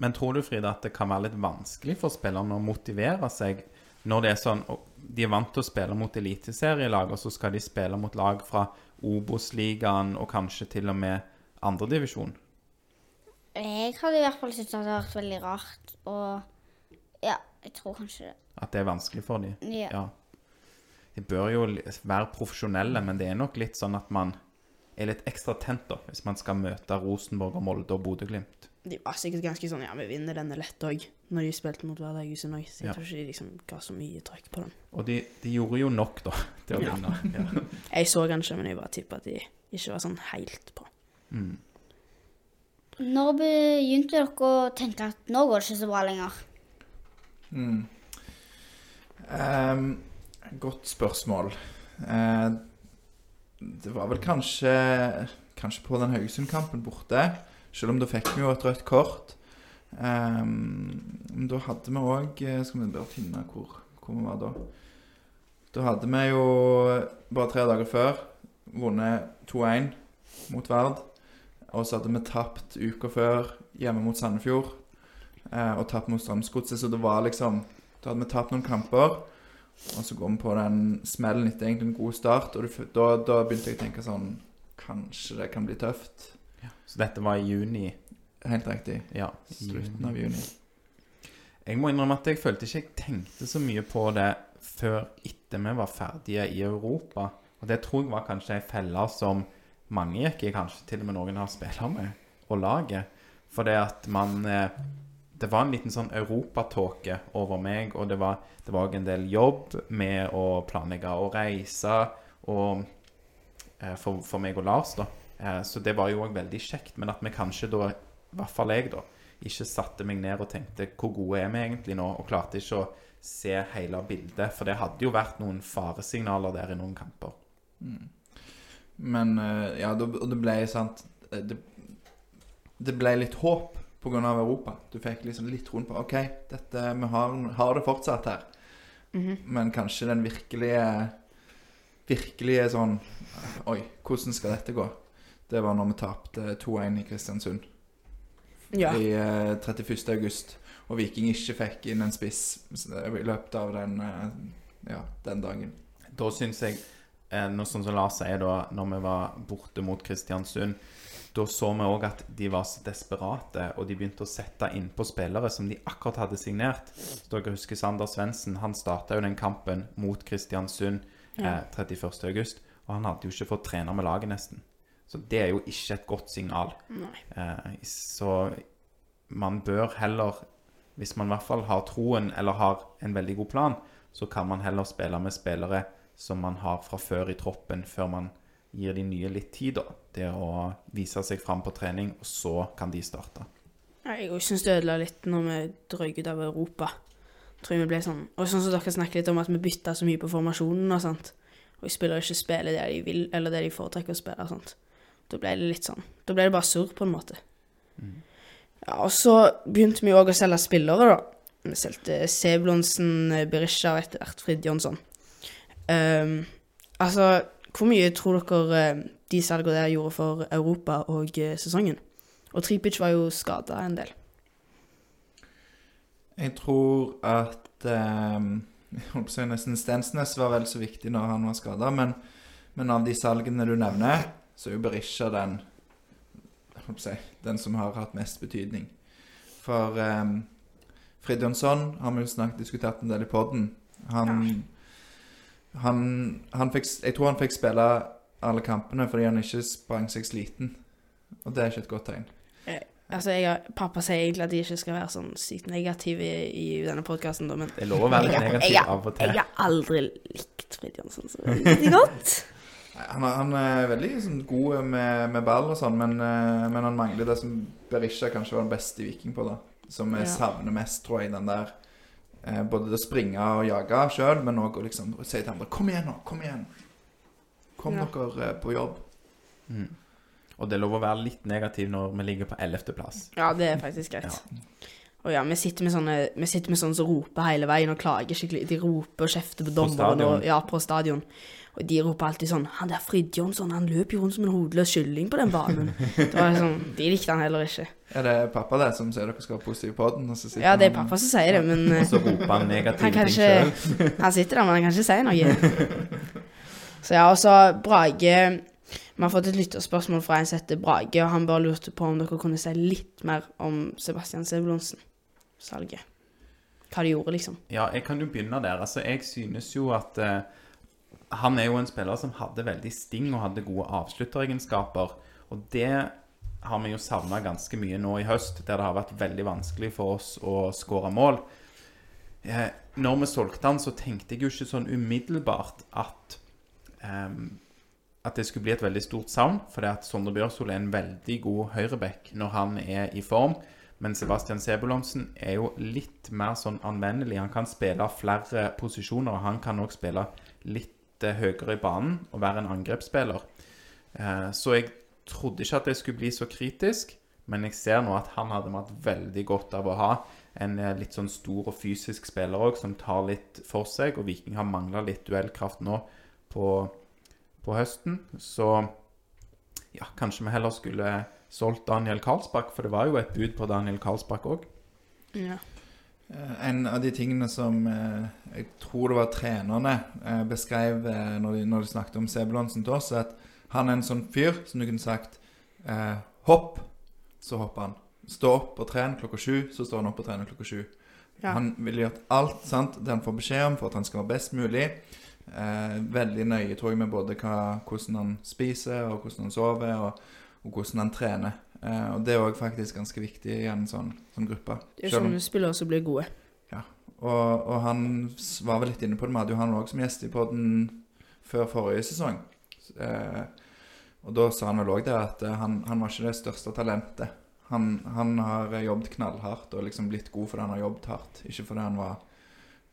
Men tror du, Frida, at det kan være litt vanskelig for spillerne å motivere seg når det er sånn De er vant til å spille mot eliteserielag, og så skal de spille mot lag fra Obos-ligaen og kanskje til og med andredivisjon? Jeg hadde i hvert fall syntes det hadde vært veldig rart, og ja, jeg tror kanskje det. At det er vanskelig for dem? Ja. Ja. De bør jo være profesjonelle, men det er nok litt sånn at man er litt ekstra tent da, hvis man skal møte Rosenborg og Molde og Bodø-Glimt. De var sikkert ganske sånn Ja, vi vinner denne lett òg, når de spilte mot Hverdagshuset òg. Så jeg Ja. tror ikke de liksom ga så mye trøkk på den. Og de, de gjorde jo nok, da, [laughs] til å Ja. vinne. Ja. [laughs] Jeg så kanskje, men jeg bare tipper at de ikke var sånn helt på. Mm. Når begynte dere å tenke at nå går det ikke så bra lenger? Mm. Um, godt spørsmål. Uh, det var vel kanskje Kanskje på den Haugesund-kampen borte. Selv om da fikk vi jo et rødt kort. Men da hadde vi òg Skal vi bare finne hvor, hvor vi var da. Da hadde vi jo bare tre dager før vunnet 2-1 mot Verd. Og så hadde vi tapt uka før hjemme mot Sandefjord. Eh, og tapt mot Strømsgodset, så det var liksom Da hadde vi tapt noen kamper. Og så går vi på den smellen etter egentlig en god start, og du da, da begynte jeg å tenke sånn Kanskje det kan bli tøft. Så dette var i juni. Helt riktig. Ja, Slutten av juni. Jeg må innrømme at jeg følte ikke jeg tenkte så mye på det før etter vi var ferdige i Europa. Og det tror jeg var kanskje ei felle som mange gikk i, kanskje til og med noen har spilt med, og laget. For det at man eh, Det var en liten sånn europatåke over meg, og det var òg en del jobb med å planlegge og reise og eh, for, for meg og Lars, da. Eh, så det var jo òg veldig kjekt. Men at vi kanskje da, i hvert fall jeg, da, ikke satte meg ned og tenkte hvor gode er vi egentlig nå, og klarte ikke å se hele bildet. For det hadde jo vært noen faresignaler der i noen kamper. Men eh, ja, og det ble sant eh, Det, det ble litt håp pga. Europa. Du fikk liksom litt troen på OK, dette, vi har, har det fortsatt her. Men kanskje den virkelige Virkelige sånn Oi, hvordan skal dette gå? Det var når vi tapte 2-1 i Kristiansund Ja. i uh, 31. august. Og Viking ikke fikk inn en spiss i løpet av den, uh, ja, den dagen. Da syns jeg, eh, noe sånn som Lars sier da, når vi var borte mot Kristiansund, da så vi òg at de var så desperate, og de begynte å sette innpå spillere som de akkurat hadde signert. Så dere husker Sander Svendsen, han starta jo den kampen mot Kristiansund eh, 31. august, og han hadde jo ikke fått trene med laget nesten. Så det er jo ikke et godt signal. Eh, så man bør heller, hvis man i hvert fall har troen eller har en veldig god plan, så kan man heller spille med spillere som man har fra før i troppen, før man gir de nye litt tid da, til å vise seg fram på trening, og så kan de starte. Jeg syns det ødela litt når vi drøy ut av Europa. Tror jeg vi ble sånn Og sånn som dere snakker litt om at vi bytta så mye på formasjonen og sånt. Og spillere ikke spiller det de vil, eller det de foretrekker å spille og sånt. Da ble det litt sånn Da ble det bare surr, på en måte. Ja, og så begynte vi òg å selge spillere, da. Vi solgte Seblonsen, Berisha og etter hvert Fridtjonsson. Um, altså, hvor mye tror dere eh, de salgene der gjorde for Europa og eh, sesongen? Og Tripic var jo skada en del. Jeg tror at eh, Jeg holdt på å si nesten Stensnes var vel så viktig når han var skada, men, men av de salgene du nevner, så er jo Berisha den si, den som har hatt mest betydning. For um, Fridjonsson har vi jo snakket diskutert en del i poden. Han, han, han fikk, Jeg tror han fikk spille alle kampene fordi han ikke sprang seg sliten. Og det er ikke et godt tegn. Eh, Altså, jeg, har- pappa sier egentlig at de ikke skal være sånn sykt negative i, i denne podkasten, men Det er lov å være litt negativ av og til. jeg har aldri likt Fridtjonsson så veldig godt. Han, er- han er veldig sånn, god med, med ball og sånn, men, eh, men han mangler det som Berisha kanskje var den beste Viking på, da. Som jeg Ja. savner mest, tror jeg, den der eh, Både det å springe og jage sjøl, men òg å liksom si til andre Kom igjen nå, kom igjen. Kom Ja. dere eh, på jobb. Mm. Og det er lov å være litt negativ når vi ligger på ellevteplass. Ja, det er faktisk greit. Og ja, vi sitter med sånne Vi sitter med sånne som roper hele veien og klager skikkelig. De roper og kjefter på dommeren og stadion. Ja, på stadion. Og de roper alltid sånn 'Han der Fridtjonsson, han løper jo rundt som en hodeløs kylling på den banen'. Det var sånn, De likte han heller ikke. Er det pappa der som sier dere skal ha positiv på den? Og så sitter Ja, det er pappa som sier det, men Og så roper han negative han ting sjøl. [laughs] Han sitter der, men han kan ikke si noe. Så ja, og så Brage Vi har fått et lytterspørsmål fra en som heter Brage, og han bare lurte på om dere kunne si litt mer om Sebastian Sebulonsen-salget. Hva de gjorde, liksom. Ja, jeg kan jo begynne der. Altså, jeg synes jo at eh, han er jo en spiller som hadde veldig sting og hadde gode avslutteregenskaper. Og det har vi jo savna ganske mye nå i høst, der det har vært veldig vanskelig for oss å skåre mål. Eh, når vi solgte han, så tenkte jeg jo ikke sånn umiddelbart at eh, at det skulle bli et veldig stort savn, For det at Sondre Bjørsol er en veldig god høyreback når han er i form. Men Sebastian Sebulonsen er jo litt mer sånn anvendelig. Han kan spille flere posisjoner, og han kan òg spille litt eh, høyere i banen og være en angrepsspiller. Eh, så jeg trodde ikke at det skulle bli så kritisk, men jeg ser nå at han hadde vært veldig godt av å ha en eh, litt sånn stor og fysisk spiller òg, som tar litt for seg. Og Viking har mangla litt duellkraft nå på, på høsten. Så ja, kanskje vi heller skulle solgt Daniel Karlsbakk, for det var jo et bud på Daniel Karlsbakk òg. Eh, En av de tingene som eh, jeg tror det var trenerne eh, beskrev når, de, når de snakket om Sebulonsen til oss, er at han er en sånn fyr som du kunne sagt eh, Hopp, så hopper han. Stå opp og tren klokka sju, så står han opp og trener klokka sju. Ja. Han ville gjort alt sant, det han får beskjed om for at han skal være best mulig. Eh, veldig nøye, tror jeg, med både hva, hvordan han spiser, og hvordan han sover, og, og hvordan han trener. Eh, og det er òg faktisk ganske viktig i en sånn, sånn gruppe. Det er Selv om- sånne spillere som blir gode. og, og han var vel litt inne på det. Vi hadde jo han òg som gjest i podden før forrige sesong. Eh, og da sa han vel òg det at eh, han, han var ikke det største talentet. Han, han har jobbet knallhardt og liksom blitt god fordi han har jobbet hardt, ikke fordi han var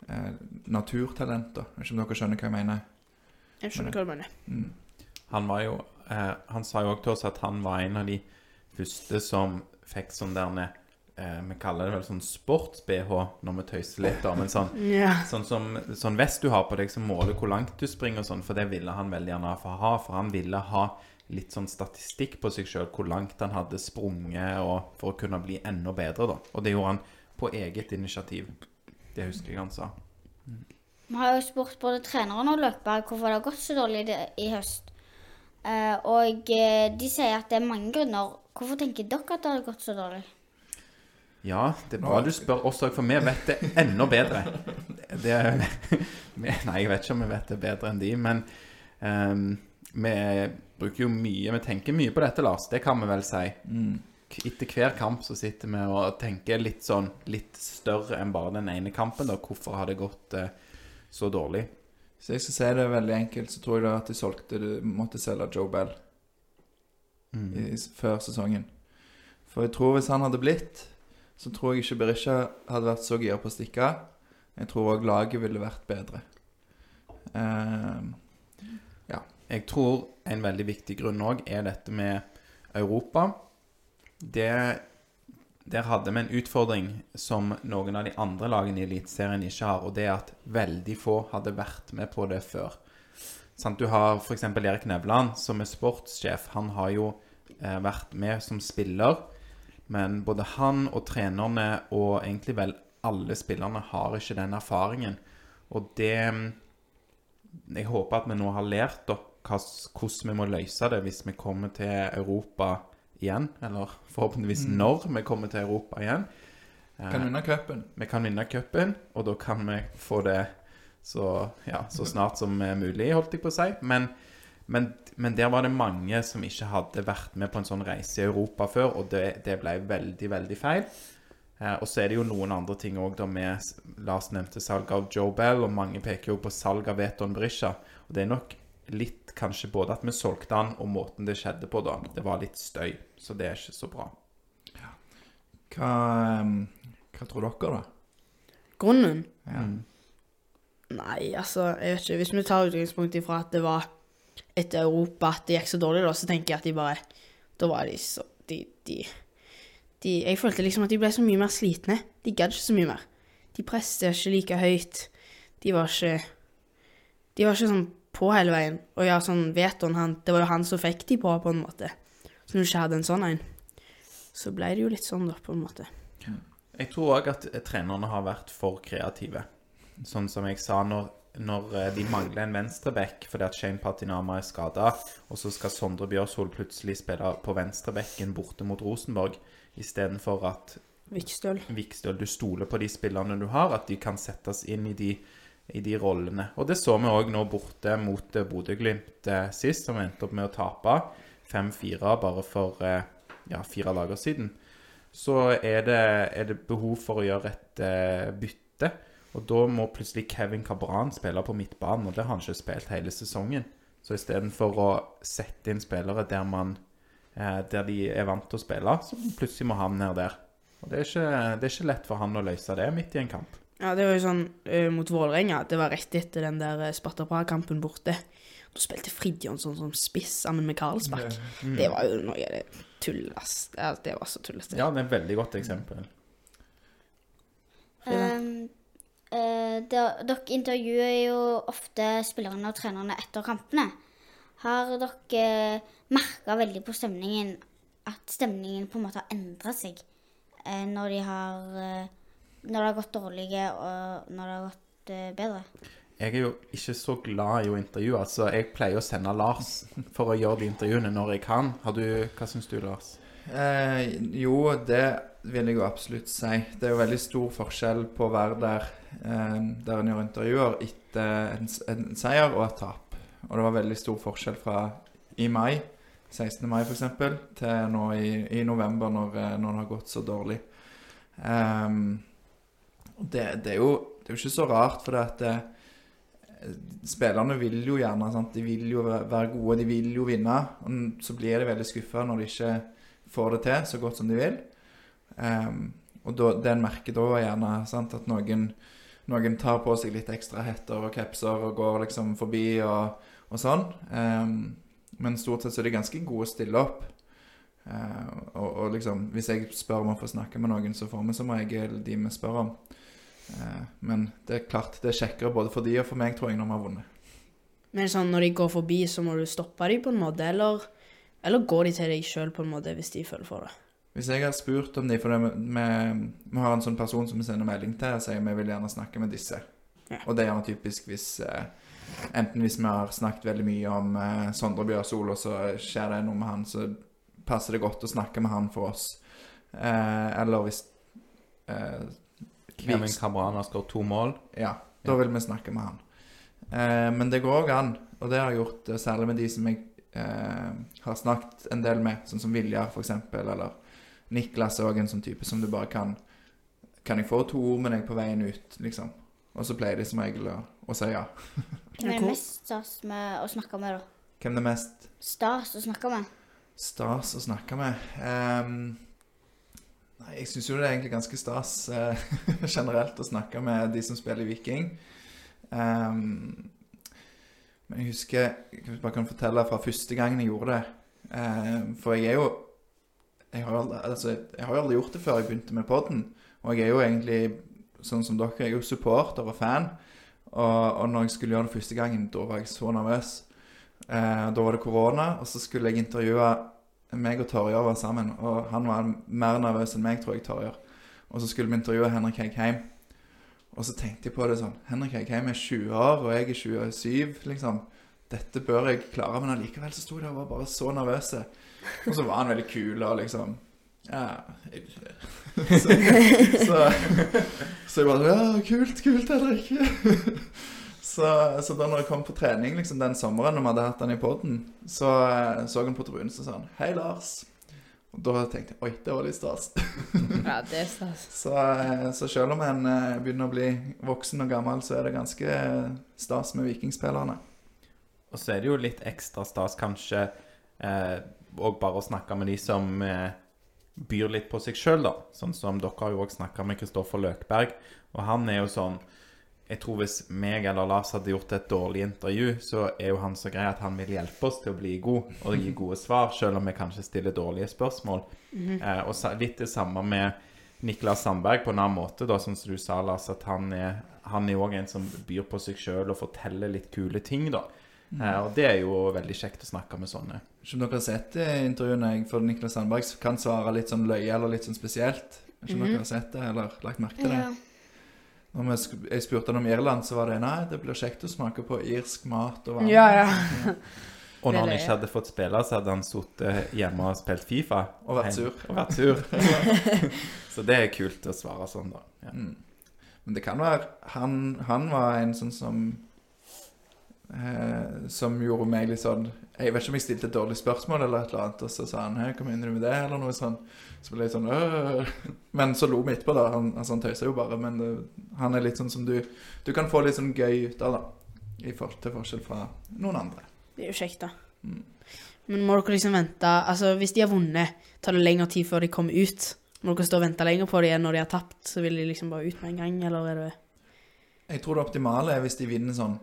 eh, naturtalent. da. Ikke om dere skjønner hva jeg mener. Jeg skjønner hva du mener. Mm. Han var jo eh, Han sa jo òg til oss at han var en av de første som fikk sånn der eh, Vi kaller det vel sånn sports-BH når vi tøyser litt, da, men sånn [laughs] Ja. Sånn som sånn vest du har på deg som måler hvor langt du springer og sånn, for det ville han veldig gjerne få ha. For han ville ha litt sånn statistikk på seg sjøl, hvor langt han hadde sprunget, og for å kunne bli enda bedre, da. Og det gjorde han på eget initiativ. Det husker jeg han sa. Vi har jo spurt både treneren og løperen hvorfor det har gått så dårlig i høst. Eh, og eh, de sier at det er mange grunner. Hvorfor tenker dere at det har gått så dårlig? Ja, det er bra du spør oss òg, for vi vet det enda bedre. Det, nei, jeg vet ikke om vi vet det bedre enn de, men um, vi bruker jo mye Vi tenker mye på dette, Lars. Det kan vi vel si. K- Etter hver kamp så sitter vi og tenker litt sånn litt større enn bare den ene kampen. da Hvorfor har det gått uh, så dårlig? Så jeg skal si det veldig enkelt, så tror jeg da at de solgte Du måtte selge Joe Bell i, før sesongen. For jeg tror hvis han hadde blitt, så tror jeg ikke Berisha hadde vært så gira på å stikke. Jeg tror òg laget ville vært bedre. Eh, Jeg tror en veldig viktig grunn òg er dette med Europa. Det, der hadde vi en utfordring som noen av de andre lagene i Eliteserien ikke har, og det er at veldig få hadde vært med på det før. Sant? Du har f.eks. Erik Nevland, som er sportssjef. Han har jo eh, vært med som spiller, men både han og trenerne, og egentlig vel alle spillerne, har ikke den erfaringen. Og det Jeg håper at vi nå har lært da, hvordan vi må løse det hvis vi kommer til Europa igjen. Eller forhåpentligvis når vi kommer til Europa igjen. Vi kan vinne cupen. vi kan vinne cupen, og da kan vi få det så, ja, så snart som eh, mulig, holdt jeg på å si. Men Men, men der var det mange som ikke hadde vært med på en sånn reise i Europa før, og det, det ble veldig, veldig feil. Eh, og så er det jo noen andre ting òg, med Lars nevnte salg av Joe Bell, og mange peker jo på salg av Veton Brisja. Og det er nok litt kanskje både at vi solgte han, og måten det skjedde på, da. Det var litt støy, så det er ikke så bra. Hva, um, hva tror dere, da? Grunnen? Ja. Mm. Nei, altså, jeg vet ikke. Hvis vi tar utgangspunkt ifra at det var etter Europa at det gikk så dårlig, da, så tenker jeg at de bare Da var de så De, de, de Jeg følte liksom at de ble så mye mer slitne. De gadd ikke så mye mer. De presset ikke like høyt. De var ikke De var ikke sånn på hele veien. Og ja, sånn vetoen han Det var jo han som fikk de på, på en måte. Så når du ikke hadde en sånn en, så ble det jo litt sånn, da, på en måte. Jeg tror òg at eh, trenerne har vært for kreative. Sånn som jeg sa, når, når eh, de mangler en venstreback fordi at Shane Patinama er skada, og så skal Sondre Bjørshol plutselig spille på venstrebacken borte mot Rosenborg, istedenfor at Vikstøl. Vikstøl, du stoler på de spillerne du har, at de kan settes inn i de, i de rollene. Og det så vi òg nå borte mot eh, Bodø-Glimt eh, sist, som endte opp med å tape 5-4 bare for eh, ja, fire dager siden. Så er det, er det behov for å gjøre et uh, bytte. Og da må plutselig Kevin Cabran spille på midtbanen, og det har han ikke spilt hele sesongen. Så istedenfor å sette inn spillere der, man, eh, der de er vant til å spille, så plutselig må han ned der. Og det er, ikke, det er ikke lett for han å løse det midt i en kamp. Ja, det var jo sånn uh, mot Vålerenga. Det var rett etter den der uh, Sparta Praha-kampen borte. Da spilte Fridtjonsson som spiss sammen med Karlsbakk. Det var jo noe av det tulleste Ja, det var så tulleste. Ja, det er et veldig godt eksempel. Um, uh, der- dere intervjuer jo ofte spillerne og trenerne etter kampene. Har dere merka veldig på stemningen at stemningen på en måte har endra seg uh, når de har eh, Når det har gått dårlig, og når det har gått uh, bedre? Jeg er jo ikke så glad i å intervjue, altså jeg pleier å sende Lars for å gjøre de intervjuene når jeg kan. Har du, Hva syns du, Lars? Eh, jo, det vil jeg jo absolutt si. Det er jo veldig stor forskjell på å være der eh, der en gjør intervjuer etter en, en seier og et tap. Og det var veldig stor forskjell fra i mai, 16. mai f.eks., til nå i, i november, når, eh, når det har gått så dårlig. Ehm, og det, det, er jo, det er jo ikke så rart, for at eh, spillerne vil jo gjerne sant? De vil jo være gode, de vil jo vinne. Og så blir de veldig skuffa når de ikke får det til så godt som de vil. Um, og da, det en merker da, er gjerne sant, at noen, noen tar på seg litt ekstra hetter og capser og går liksom forbi og, og sånn. Um, men stort sett så er de ganske gode å stille opp. Uh, og, og liksom, hvis jeg spør om å få snakke med noen, så får vi som regel de vi spør om. Eh, men det er klart det er kjekkere både for de og for meg, tror jeg, når vi har vunnet. Men sånn, når de går forbi, så må du stoppe dem på en måte, eller, eller går de til deg sjøl på en måte, hvis de føler for det? Hvis jeg har spurt om de, for det, vi, vi har en sånn person som vi sender melding til og sier vi vil gjerne snakke med disse. Ja. Og det er gjerne typisk hvis eh, Enten hvis vi har snakket veldig mye om eh, Sondre Bjørsol, og så skjer det noe med han, så passer det godt å snakke med han for oss. Eh, eller hvis eh, Kevin Cabrana skåret to mål. Ja, da vil vi snakke med han. Eh, men det går òg an, og det har jeg gjort eh, særlig med de som jeg eh, har snakket en del med, sånn som Viljar f.eks., eller Niklas òg en sånn type som du bare kan Kan jeg få to ord med deg på veien ut, liksom? Og så pleier de som regel å, å si ja. [laughs] Hvem er det mest stas med å snakke med, da? Hvem det er mest Stas å snakke med? stas å snakke med? Ehm, nei, jeg syns jo det er egentlig ganske stas eh, [laughs] generelt å snakke med de som spiller i Viking. Um, men jeg husker Jeg bare kan fortelle fra første gangen jeg gjorde det. Um, for jeg er jo jeg har, aldri, altså, jeg har aldri gjort det før jeg begynte med podden. Og jeg er jo egentlig, sånn som dere, jeg er jo supporter og fan. Og, og når jeg skulle gjøre det første gangen, da var jeg så nervøs. Eh, da var det korona, og så skulle jeg intervjue meg og Torjer var sammen. Og han var mer nervøs enn meg, tror jeg, Torjer. Og så skulle vi intervjue Henrik Heikheim. Og så tenkte jeg på det sånn Henrik Heikheim er 20 år, og jeg er 27, liksom. Dette bør jeg klare, men allikevel så sto de og var bare så nervøs. Og så var han veldig kul og liksom Ja [laughs] så, så, så jeg bare Ja, kult, kult, Henrik. Så Så, da når jeg kom på trening liksom, den sommeren når vi hadde hatt han i poden, så eh, så han på tribunen så sa han 'Hei, Lars'. Og da tenkte jeg 'oi, det var litt stas'. [laughs] Ja, det er stas. [laughs] Så, eh, så selv om en eh, begynner å bli voksen og gammel, så er det ganske stas med vikingspillerne. Og så er det jo litt ekstra stas kanskje eh, og bare å snakke med de som eh, byr litt på seg sjøl, da. Sånn som dere har jo òg snakka med Kristoffer Løkberg, og han er jo sånn Jeg tror hvis meg eller Lars hadde gjort et dårlig intervju, så er jo han så grei at han vil hjelpe oss til å bli god og gi gode svar, selv om vi kanskje stiller dårlige spørsmål. eh, og sa- litt det samme med Niklas Sandberg på en annen måte, da, som du sa, Lars, at han er han er òg en som byr på seg sjøl og forteller litt kule ting, da. Eh, og det er jo veldig kjekt å snakke med sånne. Som dere har sett i intervjuene jeg for Niklas Sandberg kan svare litt sånn løye eller litt sånn spesielt. Som om dere har sett det eller lagt merke til det. Ja. Når jeg spurte han om Irland, så var det nei, det blir kjekt å smake på irsk mat og vann. Ja, ja. [laughs] Og når han ikke hadde fått spille, så hadde han sittet hjemme og spilt Fifa. Og vært sur. Og vært sur. [laughs] så det er kult å svare sånn, da. Ja. Mm. Men det kan være Han, han var en sånn som eh, Som gjorde meg litt sånn Jeg vet ikke om jeg stilte et dårlig spørsmål eller et eller annet, og så sa han Hei, hva mener du med det? Eller noe sånn. Så ble jeg sånn «Øh». Men så lo vi etterpå, da. Han, altså, han tøysa jo bare. Men det, han er litt sånn som du Du kan få litt sånn gøy ut av, da. I forhold til forskjell fra noen andre. Det er jo kjekt, da. Mm. Men må dere liksom vente Altså, hvis de har vunnet, tar det lengre tid før de kommer ut? Må dere stå og vente lenger på dem enn når de har tapt? Så vil de liksom bare ut med en gang, eller er det Jeg tror det optimale er hvis de vinner sånn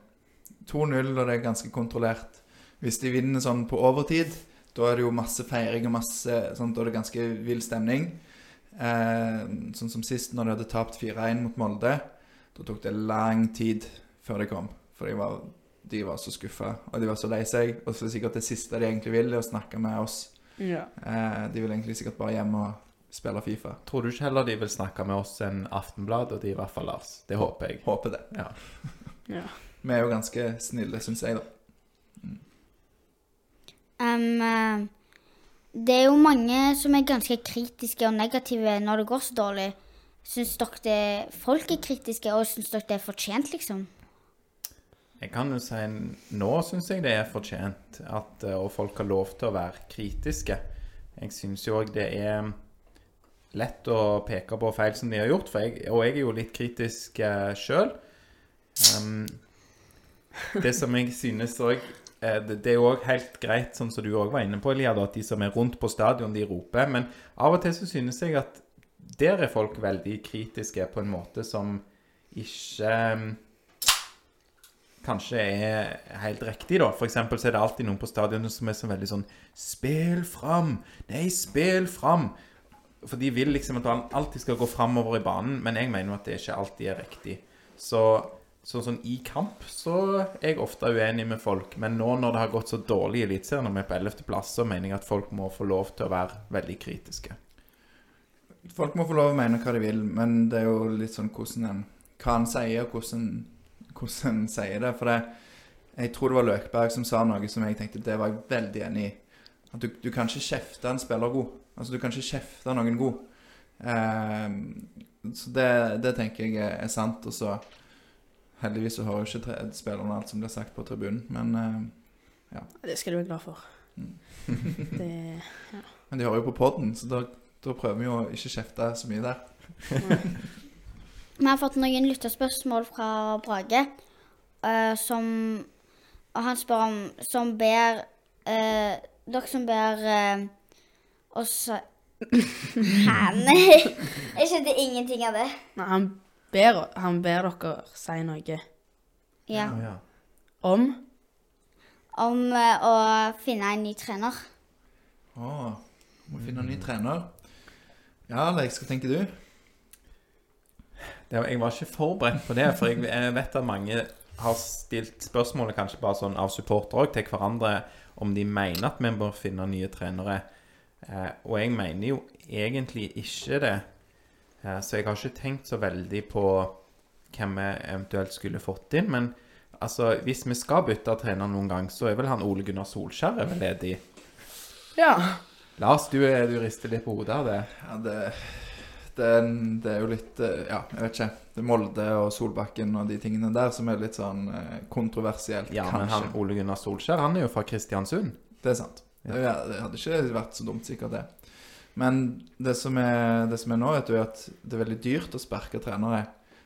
2-0, og det er ganske kontrollert. Hvis de vinner sånn på overtid, da er det jo masse feiring og masse sånt, og det er ganske vill stemning. Eh, sånn som sist, når de hadde tapt 4-1 mot Molde. Da tok det lang tid før de kom. For de var, de var så skuffa, og de var så lei seg. Og så er det sikkert det siste de egentlig vil, er å snakke med oss. Ja. Eh, de vil egentlig sikkert bare hjem og spille Fifa. Tror du ikke heller de vil snakke med oss enn Aftenbladet, og de i hvert fall Lars? Det håper jeg. Håper det. Ja. ja. Vi er jo ganske snille, syns jeg, da. Eh, det er jo mange som er ganske kritiske og negative når det går så dårlig. Syns dere det, folk er kritiske, og syns dere det er fortjent, liksom? Jeg kan jo si nå syns jeg det er fortjent at eh, og folk har lov til å være kritiske. Jeg syns jo òg det er lett å peke på feil som de har gjort, jeg, og jeg er jo litt kritisk uh, sjøl. det som jeg synes òg det, det er òg helt greit, sånn som du òg var inne på, Elia, at de som er rundt på stadion, de roper. Men av og til så synes jeg at der er folk veldig kritiske på en måte som ikke um, kanskje er helt riktig, da. For eksempel så er det alltid noen på stadionet som er så veldig sånn Spill fram! Nei, spill fram! For de vil liksom at han alltid skal gå framover i banen, men jeg mener at det ikke alltid er riktig. Så så som i kamp så er jeg ofte uenig med folk, men nå når det har gått så dårlig i Eliteserien, og vi er på 11. plass, så mener jeg at folk må få lov til å være veldig kritiske. Folk må få lov å mene hva de vil, men det er jo litt sånn hvordan en, hva han sier, og hvordan, hvordan en sier det. For det, jeg tror det var Løkberg som sa noe som jeg tenkte det var jeg veldig enig i. At du, du kan ikke kjefte en spiller god. Altså, du kan ikke kjefte noen god. Eh, så det, det tenker jeg er sant. Og så heldigvis så hører jo ikke spillerne alt som blir sagt på tribunen, men, ja. Det skal du være glad for. [laughs] Det men de hører jo på podden, så da, da prøver vi jo å ikke kjefte så mye der. [laughs] Vi har fått noen lytterspørsmål fra Brage, uh, som Og han spør om Som ber uh, Dere som ber uh, oss [laughs] nei! Jeg skjønte ingenting av det. Nei, han ber, han ber dere si noe Ja. Ja. om Om eh, å finne en ny trener. Å, må finne en ny trener. Ja, Alex, hva tenker du? Det, jeg var ikke forberedt på det, for jeg, jeg vet at mange har stilt spørsmålet kanskje bare sånn av supportere òg til hverandre om de mener at vi bør finne nye trenere. Eh, og jeg mener jo egentlig ikke det. Eh, så jeg har ikke tenkt så veldig på hvem vi eventuelt skulle fått inn. Men altså, hvis vi skal bytte trener noen gang, så er vel han Ole Gunnar Solskjær er vel ledig. Ja. Lars, du, du rister litt på hodet av det. Ja, det, det, er det er jo litt eh, Ja, jeg vet ikke. Det er Molde og Solbakken og de tingene der som er litt sånn eh, kontroversielt, Ja, men han, Ole Gunnar Solskjær han er jo fra Kristiansund. Det er sant. Det, det hadde ikke vært så dumt, sikkert det. Men det som er, det som er nå, vet du, er at det er veldig dyrt å sparke trenere.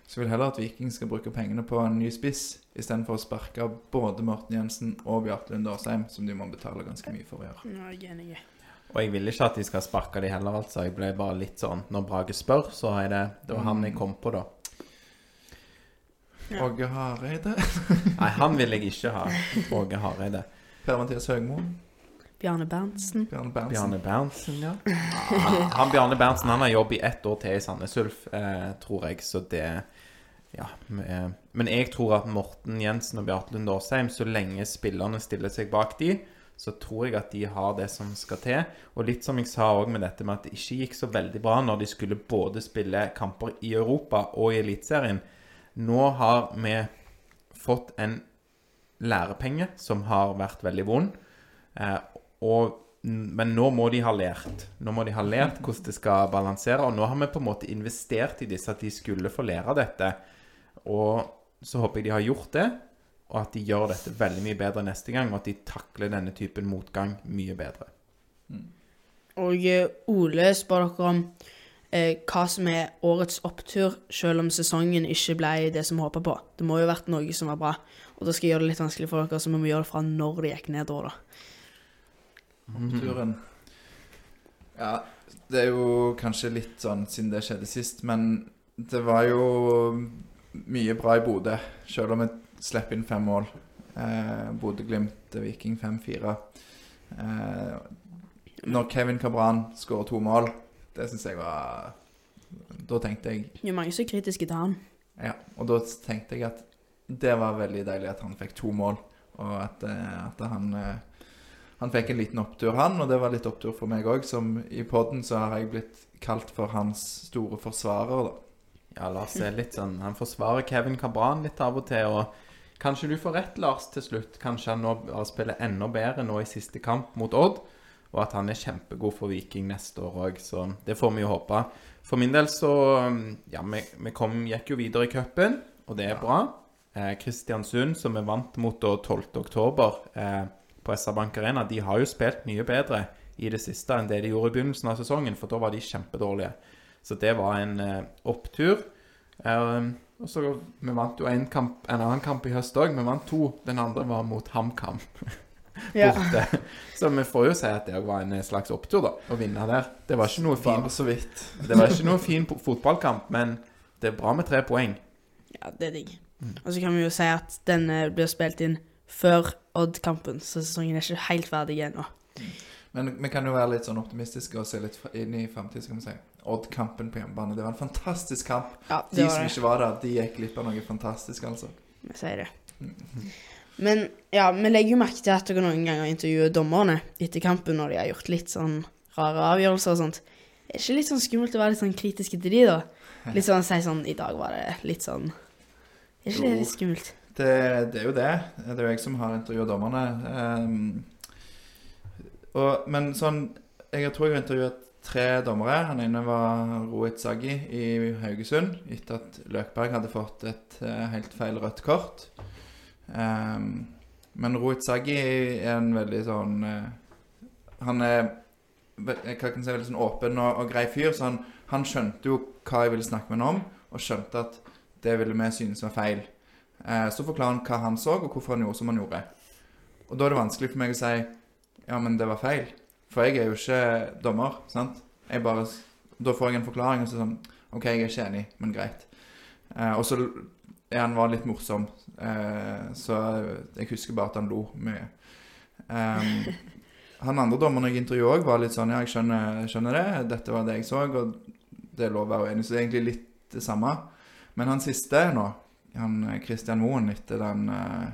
Så jeg vil heller at Viking skal bruke pengene på en ny spiss, istedenfor å sparke både Morten Jensen og Bjarte Lund Årsheim, som de må betale ganske mye for å gjøre. Ja, jeg er enig. Og jeg vil ikke at de skal sparke de heller, altså. Jeg ble bare litt sånn Når Brage spør, så er det Det var han jeg kom på, da. Ja. Åge Hareide. Nei, han vil jeg ikke ha. Åge Hareide. Per-Mathias Høgmo. Bjarne Berntsen. Bjarne Berntsen. Bjarne Berntsen, ja. Han, [laughs] han Bjarne Berntsen han har jobb i ett år til i Sandnes Ulf, eh, tror jeg, så det Ja. eh, Men jeg tror at Morten Jensen og Bjarte Lund Årsheim, så lenge spillerne stiller seg bak de, så tror jeg at de har det som skal til. Og litt som jeg sa òg med dette med at det ikke gikk så veldig bra når de skulle både spille kamper i Europa og i Eliteserien. Nå har vi fått en lærepenge som har vært veldig vond. Eh, og, men nå må de ha lært. Nå må de ha lært hvordan det skal balansere. Og nå har vi på en måte investert i disse at de skulle få lære dette. Og så håper jeg de har gjort det, og at de gjør dette veldig mye bedre neste gang. Og at de takler denne typen motgang mye bedre. Og eh, Ole spør dere om eh, hva som er årets opptur, selv om sesongen ikke ble det som vi håpa på. Det må jo ha vært noe som var bra. Og da skal jeg gjøre det litt vanskelig for dere, så vi må gjøre det fra når det gikk nedover, da. Turen. Ja, det er jo kanskje litt sånn siden det skjedde sist, men det var jo mye bra i Bodø, selv om vi slipper inn fem mål. Eh, Bodø-Glimt, Viking 5-4. Eh, når Kevin Cabran skårer to mål, det syns jeg var Da tenkte jeg Det er mange som er kritiske til han. Ja, og da tenkte jeg at det var veldig deilig at han fikk to mål, og at, eh, at han eh, han fikk en liten opptur, han, og det var litt opptur for meg òg. Som i poden så har jeg blitt kalt for hans store forsvarer, da. Ja, Lars er litt sånn Han forsvarer Kevin Cabran litt av og til. Og kanskje du får rett, Lars, til slutt. Kanskje han nå spiller enda bedre nå i siste kamp mot Odd. Og at han er kjempegod for Viking neste år òg, så det får vi jo håpe. For min del så Ja, vi, vi kom, gikk jo videre i cupen, og det er bra. Eh, Kristiansund, som er vant mot da 12. oktober eh, på SR Bank Arena, de har jo spilt mye bedre i det siste enn det de gjorde i begynnelsen av sesongen, for da var de kjempedårlige. Så det var en eh, opptur. Eh, og så Vi vant jo en, kamp, en annen kamp i høst òg. Vi vant to. Den andre var mot HamKam [laughs] Ja. Så vi får jo si at det òg var en slags opptur, da. Å vinne der. Det var ikke noe fin, Bare så vidt. det var ikke noe fin fotballkamp, men det er bra med tre poeng. Ja, det er digg. Og så kan vi jo si at den eh, blir spilt inn før Odd-kampen, så sesongen er ikke helt ferdig ennå. Men vi kan jo være litt sånn optimistiske og se litt inn i framtida, si. Odd-kampen på hjemmebane. Det var en fantastisk kamp. Ja, De som det. ikke var der, de gikk glipp av noe fantastisk, altså. Vi sier det. Men ja, vi legger jo merke til at dere noen ganger intervjuer dommerne etter kampen når de har gjort litt sånn rare avgjørelser og sånt. Er det ikke litt sånn skummelt å være litt sånn kritiske til de, da? Litt sånn si sånn I dag var det litt sånn Er ikke det litt skummelt? Det, det er jo det. Det er jo jeg som har intervjua dommerne. Um, og, men sånn Jeg tror jeg har intervjuet tre dommere. Han ene var Rohit Saggi i Haugesund etter at Løkberg hadde fått et uh, helt feil rødt kort. Um, men Rohit Saggi er en veldig sånn uh, Han er hva kan jeg si, veldig sånn åpen og, og grei fyr, så han, han skjønte jo hva jeg ville snakke med ham om, og skjønte at det ville vi synes var feil. Eh, så forklarer han hva han så, og hvorfor han gjorde som han gjorde. Og da er det vanskelig for meg å si ja, men det var feil. For jeg er jo ikke dommer, sant? Jeg bare, da får jeg en forklaring, og så sånn OK, jeg er ikke enig, men greit. Eh, og så er han var litt morsom, eh, så jeg husker bare at han lo mye. Han andre dommeren jeg intervjuet òg, var litt sånn Ja, jeg skjønner, skjønner det, dette var det jeg så, og det er lov å være uenig. Så det er egentlig litt det samme. Men han siste nå, han eh, Christian Moen etter den uh,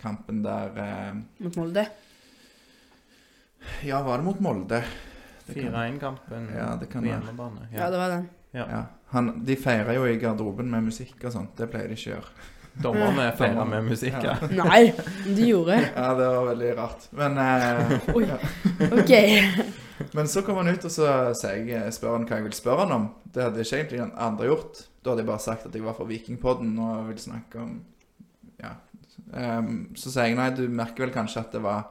kampen der uh, Mot Molde? Ja, var det mot Molde? 4-1-kampen Ja, på hjemmebane. Ja, det var den. Ja. Ja. Han, de feirer jo i garderoben med musikk og sånt. Det pleier de ikke å gjøre. Dommerne feira med musikk. Ja. Nei, de gjorde. Ja, det var veldig rart. Men, eh, Oi. OK. men så kom han ut, og så sier jeg, spør han hva jeg vil spørre han om. Det hadde ikke egentlig den andre gjort. Da hadde jeg bare sagt at jeg var fra Vikingpodden og ville snakke om Ja. Ehm, så sier jeg nei, du merker vel kanskje at det var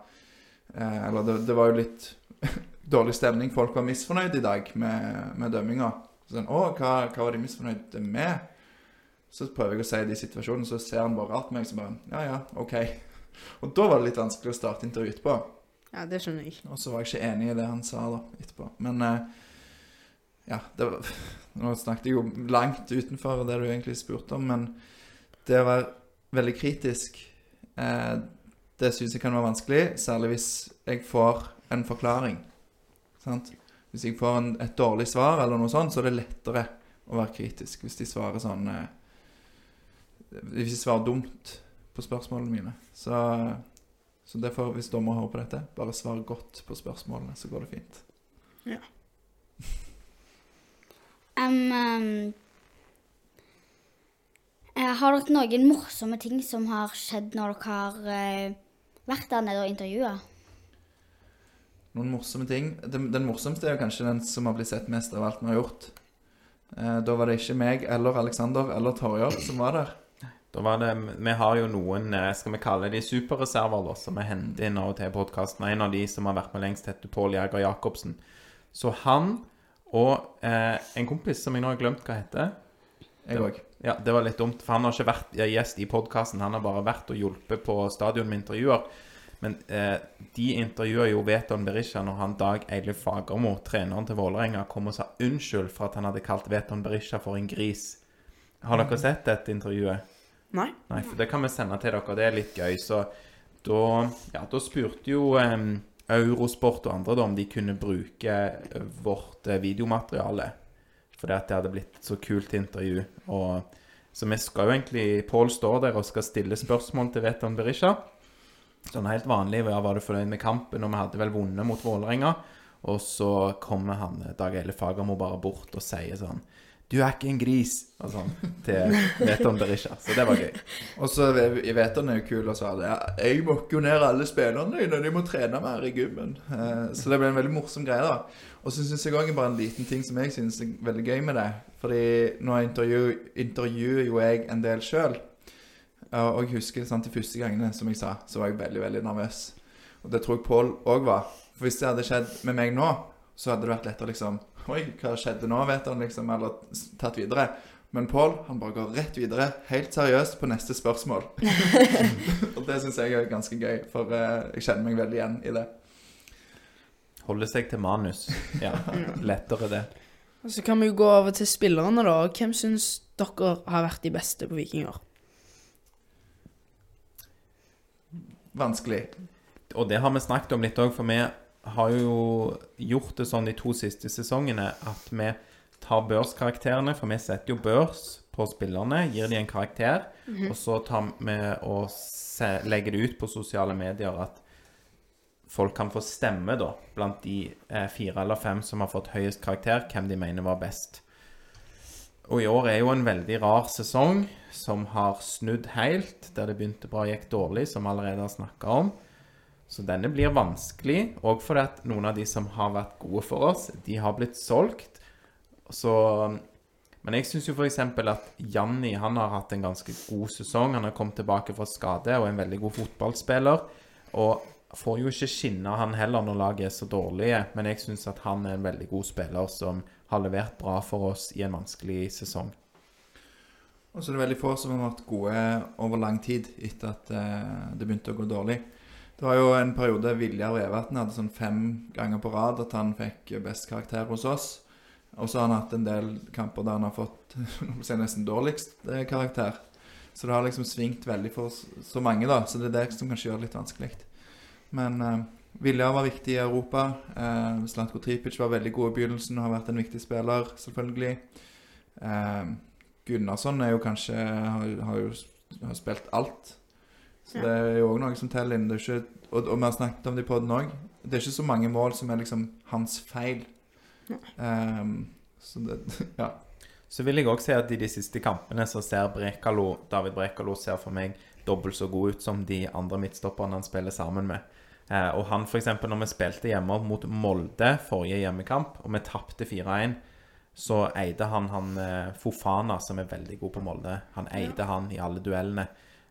eh, Eller det, det var jo litt [laughs] dårlig stemning. Folk var misfornøyd i dag med, med dømminga. Så sånn, å, hva, hva var de misfornøyde med? Så prøver jeg å si det i situasjonen, så ser han bare rart på meg, så bare Ja, ja, OK. Og da var det litt vanskelig å starte intervjuet etterpå. Ja, det skjønner jeg. Og så var jeg ikke enig i det han sa da etterpå. Men eh, ja, det var, [laughs] nå snakket jeg jo langt utenfor det du egentlig spurte om, men det å være veldig kritisk, eh, det syns jeg kan være vanskelig, særlig hvis jeg får en forklaring. Sant? Hvis jeg får en, et dårlig svar eller noe sånt, så er det lettere å være kritisk hvis de svarer sånn eh, Hvis jeg svarer dumt på spørsmålene mine. Så, så derfor, hvis dommer hører på dette, bare svar godt på spørsmålene, så går det fint. Ja. [laughs] um, um, har dere noen morsomme ting som har skjedd når dere har uh, vært der nede og intervjua? Noen morsomme ting. Den, den morsomste er jo kanskje den som har blitt sett mest av alt vi har gjort. Eh, da var det ikke meg eller Alexander eller Torjar som var der. Da var det, Vi har jo noen eh, skal vi kalle de superreserver da, som vi henter inn av og til podkasten. En av de som har vært med lengst, heter Pål Jæger Jacobsen. Så han og eh, en kompis som jeg nå har glemt hva heter Jeg òg. Ja, Det var litt dumt, for han har ikke vært gjest i podkasten. Han har bare vært og hjulpet på stadion med intervjuer. Men eh, de intervjuer jo Veton Berisha når han Dag Eilif Fagermo, treneren til Vålerenga, kom og sa unnskyld for at han hadde kalt Veton Berisha for en gris. Har dere sett dette intervjuet? Nei. Nei, for det kan vi sende til dere. Det er litt gøy. Så da, ja, da spurte jo um, Eurosport og andre da, om de kunne bruke eh, vårt eh, videomateriale. Fordi at det hadde blitt et så kult intervju. Og, så vi skal jo egentlig Pål står der og skal stille spørsmål til Veton Berisha. Sånn helt vanlig. Ja, var du fornøyd med kampen? Og vi hadde vel vunnet mot Vålerenga. Og så kommer han Dag Eile Fagermo bare bort og sier sånn Du er ikke en gris, og sånn, til Veton Berisha. Så det var gøy. Og så Veton er jo kul og sa det. Ja, jeg mokker jo ned alle spillerne dine, de må trene mer i gymmen. Eh, så det ble en veldig morsom greie, da. Og så syns jeg òg bare en liten ting som jeg syns er veldig gøy med det. Fordi nå intervjuer, intervjuer jo jeg en del sjøl. Og jeg husker sant, de første gangene, som jeg sa, så var jeg veldig, veldig nervøs. Og det tror jeg Pål òg var. For hvis det hadde skjedd med meg nå, så hadde det vært lettere liksom Oi, hva skjedde nå, vet han, liksom. Eller tatt videre. Men Pål han bare går rett videre, helt seriøst, på neste spørsmål. [laughs] og det syns jeg er ganske gøy, for eh, jeg kjenner meg veldig igjen i det. Holde seg til manus. Ja, [laughs] lettere det. Og så kan vi jo gå over til spillerne, da. Hvem syns dere har vært de beste på Vikinger? Vanskelig. Og det har vi snakket om litt òg, for vi har jo gjort det sånn de to siste sesongene at vi tar børskarakterene, for vi setter jo børs på spillerne, gir de en karakter, og så tar vi og se, legger det ut på sosiale medier at folk kan få stemme da, blant de eh, fire eller fem som har fått høyest karakter, hvem de mener var best. Og i år er jo en veldig rar sesong, som har snudd helt, der det begynte bra og gikk dårlig, som vi allerede har snakka om. Så denne blir vanskelig, òg fordi at noen av de som har vært gode for oss, de har blitt solgt. Så Men jeg syns jo f.eks. at Janni han har hatt en ganske god sesong. Han har kommet tilbake fra skade og er en veldig god fotballspiller. Og får jo ikke skinne han heller når laget er så dårlige, men jeg syns at han er en veldig god spiller som har levert bra for oss i en vanskelig sesong. Og så er det veldig få som har vært gode over lang tid etter at eh, det begynte å gå dårlig. Det var jo en periode Viljar Vevatn hadde sånn fem ganger på rad at han fikk best karakter hos oss. Og så har han hatt en del kamper der han har fått [laughs] nesten dårligst eh, karakter. Så det har liksom svingt veldig for så mange, da. Så det er det som kanskje gjør det litt vanskelig. Men eh, Viljar var viktig i Europa. Eh, Slatko Tripic var veldig god i begynnelsen og har vært en viktig spiller, selvfølgelig. Eh, Gunnarsson er jo kanskje har, har jo har spilt alt. Så Ja. det er jo òg noe som teller inn. Det er ikke, og, og vi har snakket om det i poden òg. Det er ikke så mange mål som er liksom hans feil. Ehm, så det [laughs] Ja. Så vil jeg òg si at i de siste kampene så ser Brekalo, David Brekalo ser for meg dobbelt så god ut som de andre midtstopperne han spiller sammen med. Eh, og han f.eks. når vi spilte hjemme mot Molde forrige hjemmekamp, og vi tapte 4-1, så eide han han eh, Fofana, som er veldig god på Molde. Han eide han i alle duellene.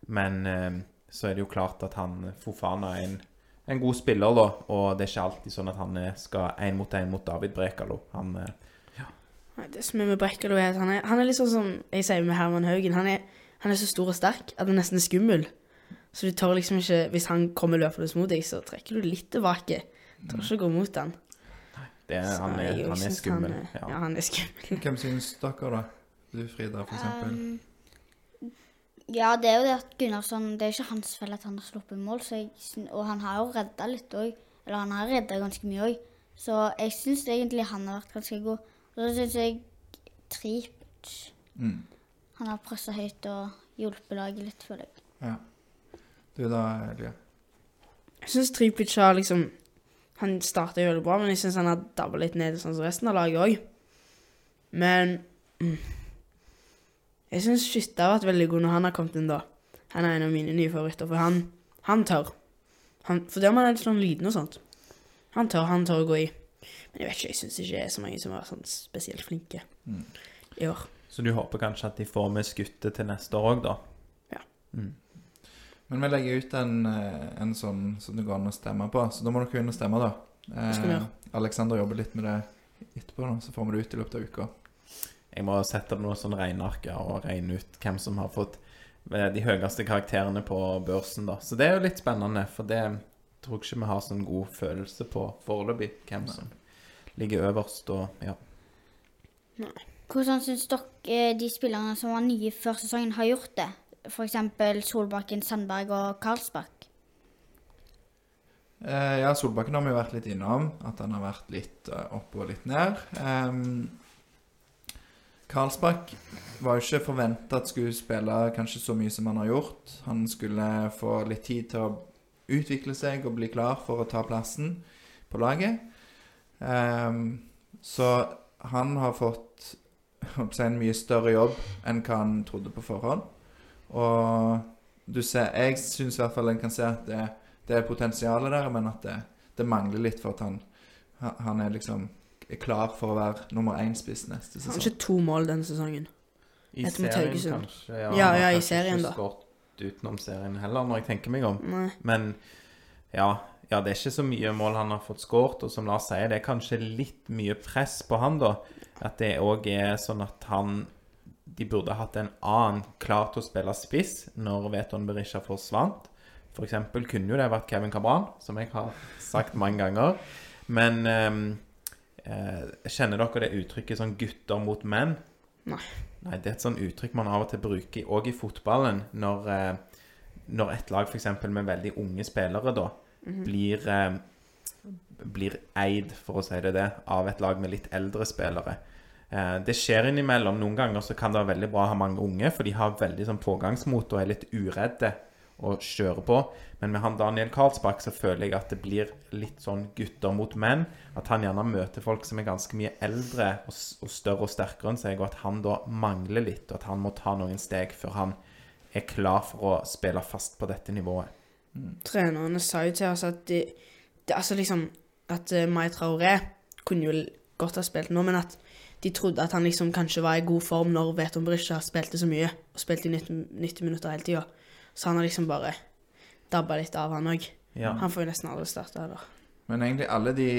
Men eh, så er det jo klart at han Fofana er en, en god spiller, da. Og det er ikke alltid sånn at han er- skal én mot én mot David Brekalo. Han ja. Det som er med Brekalo, er at han er, han er litt sånn som jeg sier med Herman Haugen. Han er, han er så stor og sterk at han nesten er skummel. Så du tør liksom ikke Hvis han kommer løpende mot deg, så trekker du litt tilbake. Tør ikke gå mot han. det er, han, er, han er skummel. Han, er- ja. ja, han er skummel. Hvem syns dere, da? Du, Frida, for eksempel. Um, ja, det er jo det at Gunnarsson Det er ikke hans feil at han har sluppet mål, så jeg, og han har jo redda litt òg. Eller han har redda ganske mye òg. Så jeg syns egentlig han har vært ganske god. Og så syns jeg Tripic Mm. Han har pressa høyt og hjulpet laget litt, føler jeg. Ja. Du da, Elia? Jeg syns Tripic har liksom Han starta jo veldig bra, men jeg syns han har dabba litt ned, sånn som resten av laget òg. Men mm, jeg syns Skytte har vært veldig god når han har kommet inn, da. Han er en av mine nye favoritter, for han, han tør. Han, for det om han er litt sånn liten og sånt. Han tør, han tør å gå i. Men jeg vet ikke, jeg syns ikke det er så mange som er sånn spesielt flinke Mm. i år. Så du håper kanskje at de får med skuttet til neste år òg, da? Ja. Mm. Men vi legger ut en, eh, en sånn som det går an å stemme på, så da må dere inn og stemme, da. Eh. Alexander jobber litt med det etterpå, da, så får vi det ut i løpet av uka. Jeg må sette opp noen sånne regnearker og regne ut hvem som har fått eh, de høyeste karakterene på børsen, da. Så det er jo litt spennende, for det tror jeg ikke vi har sånn god følelse på foreløpig, hvem som ligger øverst og ja. Hvordan syns dere eh, de spillerne som var nye før sesongen, har gjort det? F.eks. Solbakken, Sandberg og Karlsbakk. Eh, ja, Solbakken har vi jo vært litt innom, at han har vært litt eh, opp og litt ned. Um, Karlsbakk var jo ikke forventa at skulle spille kanskje så mye som han har gjort. Han skulle få litt tid til å utvikle seg og bli klar for å ta plassen på laget. Um, så han har fått på en mye større jobb enn hva han trodde på forhånd. Og du ser, jeg syns i hvert fall en kan se at det, det er potensialet der, men at det, det mangler litt for at han, han er liksom er klar for å være nummer én-spiss neste Han har sesong. ikke to mål denne sesongen. I Etter serien kanskje. Ja, ja, har ja, i kanskje serien, ikke da. skåret utenom serien heller, når jeg tenker meg om. Nei. Men ja, ja, det er ikke så mye mål han har fått skåret, og som Lars sier, det er kanskje litt mye press på han, da. At det òg er sånn at han De burde hatt en annen klar til å spille spiss når Veton Berisha forsvant. For eksempel kunne jo det vært Kevin Cabran, som jeg har sagt mange ganger. Men eh, kjenner dere det uttrykket sånn 'gutter mot menn'? Nei. Nei, det er et sånn uttrykk man av og til bruker òg i fotballen, når, eh, når et lag f.eks. med veldig unge spillere da blir, eh, blir eid, for å si det det, av et lag med litt eldre spillere. Eh, det skjer innimellom. Noen ganger så kan det være veldig bra å ha mange unge, for de har veldig sånn pågangsmot og er litt uredde og kjører på. Men med han Daniel Karlsbakk så føler jeg at det blir litt sånn gutter mot menn. At han gjerne møter folk som er ganske mye eldre og, og større og sterkere enn seg, og at han da mangler litt, og at han må ta noen steg før han er klar for å spille fast på dette nivået. trenerne sa jo til oss at de, de altså liksom At uh, Mai Traoré kunne jo godt ha spilt nå, men at de trodde at han liksom kanskje var i god form når Veton Berisha spilte så mye, og spilte i 90, 90 minutter hele tida. Så han har liksom bare dabba litt av, han òg. Ja. Han får jo nesten aldri starta heller. Men egentlig alle de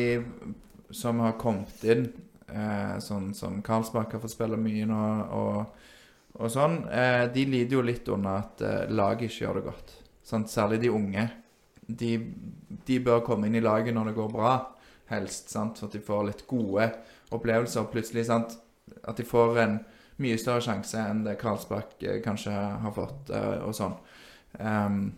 som har kommet inn, eh, sånn som Karlsbakk har fått spille mye nå, og, og sånn, eh, de lider jo litt under at eh, laget ikke gjør det godt. Sånn, Særlig de unge. De, de bør komme inn i laget når det går bra, helst, sant? for at de får litt gode opplevelser. Plutselig, sant? At de får en mye større sjanse enn det Karlsbakk eh, kanskje har fått, eh, og sånn. Ehm,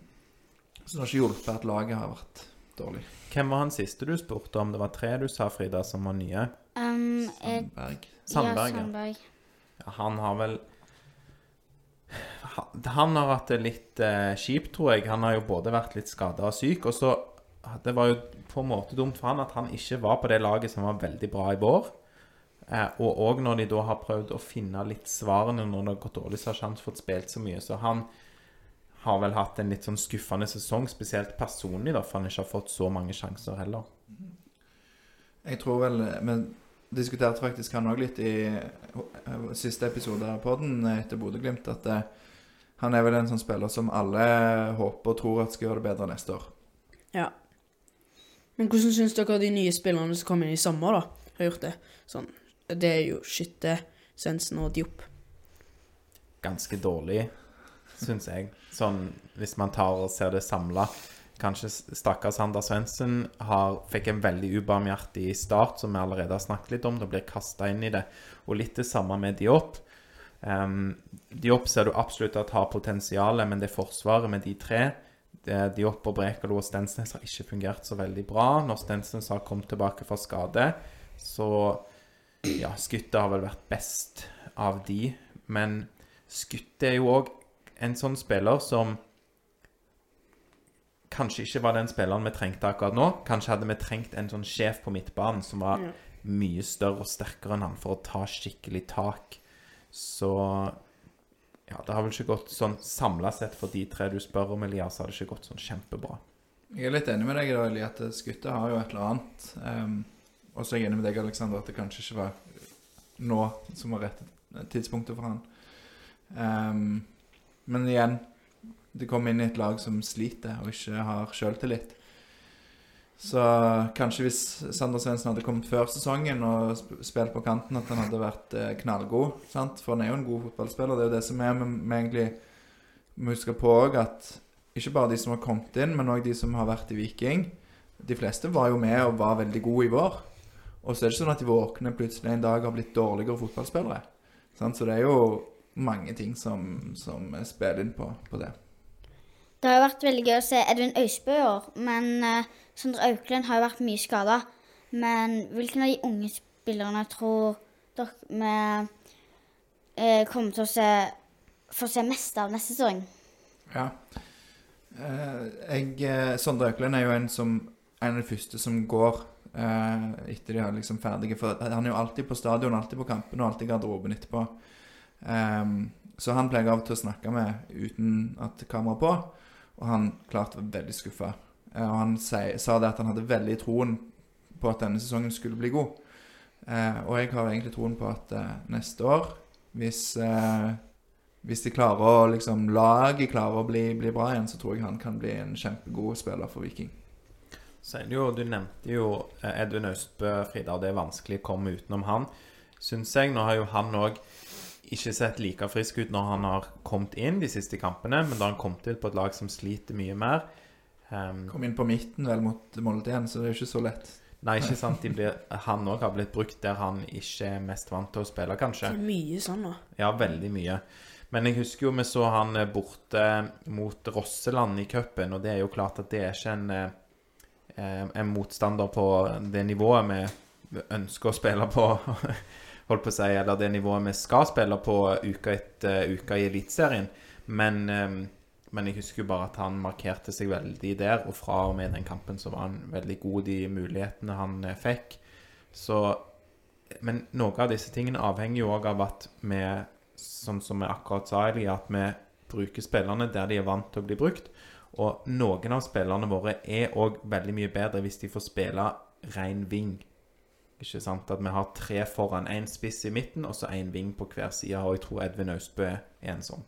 så det har ikke hjulpet at laget har vært dårlig. Hvem var han siste du spurte om? Det var tre du sa, Frida, som var nye. Um, Sandberg. Sandberg, ja. Sandberg. Ja, Han har vel Han- Han har hatt det litt eh, kjipt, tror jeg. Han har jo både vært litt skada og syk. Og så Det var jo på en måte dumt for han at han ikke var på det laget som var veldig bra i vår. Eh, og òg når de da har prøvd å finne litt svarene når det har gått dårlig, så har ikke han fått spilt så mye. Så han har vel hatt en litt sånn skuffende sesong, spesielt personlig, da, for han ikke har fått så mange sjanser heller. Jeg tror vel Vi diskuterte faktisk han òg litt i eh, siste episode av poden etter Bodø-Glimt, at det, han er vel en sånn spiller som alle håper og tror at skal gjøre det bedre neste år. Ja. Men hvordan syns dere de nye spillerne som kom inn i sommer, da, har gjort det? Sånn, det er jo Skytte, Svendsen og Diop. Ganske dårlig, syns jeg. Sånn hvis man tar og ser det samla. Kanskje stakkars Sander Svendsen fikk en veldig ubarmhjertig start, som vi allerede har snakket litt om. Da blir kasta inn i det. Og litt det samme med Diop. Um, Diop ser du absolutt at har potensial, men det er forsvaret med de tre Diop og Brekalo og Stensnes har ikke fungert så veldig bra. Når Stensnes har kommet tilbake fra skade, så Ja, skuttet har vel vært best av de, men skuttet er jo òg en sånn spiller som kanskje ikke var den spilleren vi trengte akkurat nå. Kanskje hadde vi trengt en sånn sjef på midtbanen som var Ja. mye større og sterkere enn han for å ta skikkelig tak. Så ja, det har vel ikke gått sånn samla sett for de tre du spør om, Elias, har det ikke gått sånn kjempebra. Jeg er litt enig med deg da, Eli, at Skutte har jo et eller annet. Um, og så er jeg enig med deg, Aleksander, at det kanskje ikke var nå som var rette tidspunktet for han. Um, men igjen, det kom inn i et lag som sliter og ikke har sjøltillit. Så kanskje hvis Sander Svendsen hadde kommet før sesongen og spilt på kanten, at han hadde vært eh, knallgod. Sant? For han er jo en god fotballspiller. Det er jo det som er med egentlig må huske på òg at ikke bare de som har kommet inn, men òg de som har vært i Viking. De fleste var jo med og var veldig gode i vår. Og så er det ikke sånn at de våkner plutselig en dag og har blitt dårligere fotballspillere. Sant? Så det er jo mange ting som, som spiller inn på, på det. Det har jo vært veldig gøy å se Edvin Øysbø i år, men uh, Sondre Auklend har jo vært mye skada. Men hvilken av de unge spillerne tror dere vi uh, kommer til å se, få se mest av neste sesong? Ja. Uh, jeg, Sondre Auklend er jo en, som, en av de første som går etter de er liksom ferdige. For han er jo alltid på stadion, alltid på kampen og alltid i garderoben etterpå. Ehm, så han pleier av til å snakke med uten at kamera er på. Og han klart var veldig skuffa. Eh, og han si, sa det at han hadde veldig troen på at denne sesongen skulle bli god. Eh, og jeg har egentlig troen på at eh, neste år, hvis eh, hvis de klarer å liksom laget klarer å bli, bli bra igjen, så tror jeg han kan bli en kjempegod spiller for Viking. Jo, Du nevnte jo eh, Edvin Austbø, Frida, og det er vanskelig å komme utenom han, syns jeg. Nå har jo han òg ikke sett like frisk ut når han har kommet inn de siste kampene, men da han kom til på et lag som sliter mye mer. Um, Kom inn på midten vel mot Molde igjen, så det er jo ikke så lett. nei, ikke sant. De blir, han òg har blitt brukt der han ikke er mest vant til å spille, kanskje. Er mye sånn, da. Ja, veldig mye. Men jeg husker jo vi så han eh, borte mot Rosseland i cupen, og det er jo klart at det er ikke en, eh, en motstander på det nivået vi ønsker å spille på, [laughs] holdt på å si, eller det nivået vi skal spille på uka etter uke i Eliteserien. Men, eh, men jeg husker jo bare at han markerte seg veldig der, og fra og med den kampen så var han veldig god i mulighetene han eh, fikk. Så Men noe av disse tingene avhenger jo òg av at vi sånn som vi akkurat sa, at vi bruker spillerne der de er vant til å bli brukt. Og noen av spillerne våre er òg veldig mye bedre hvis de får spille ren wing. Ikke sant? At vi har tre foran, én spiss i midten og så én ving på hver side. Og jeg tror Edvin Austbø er en sånn.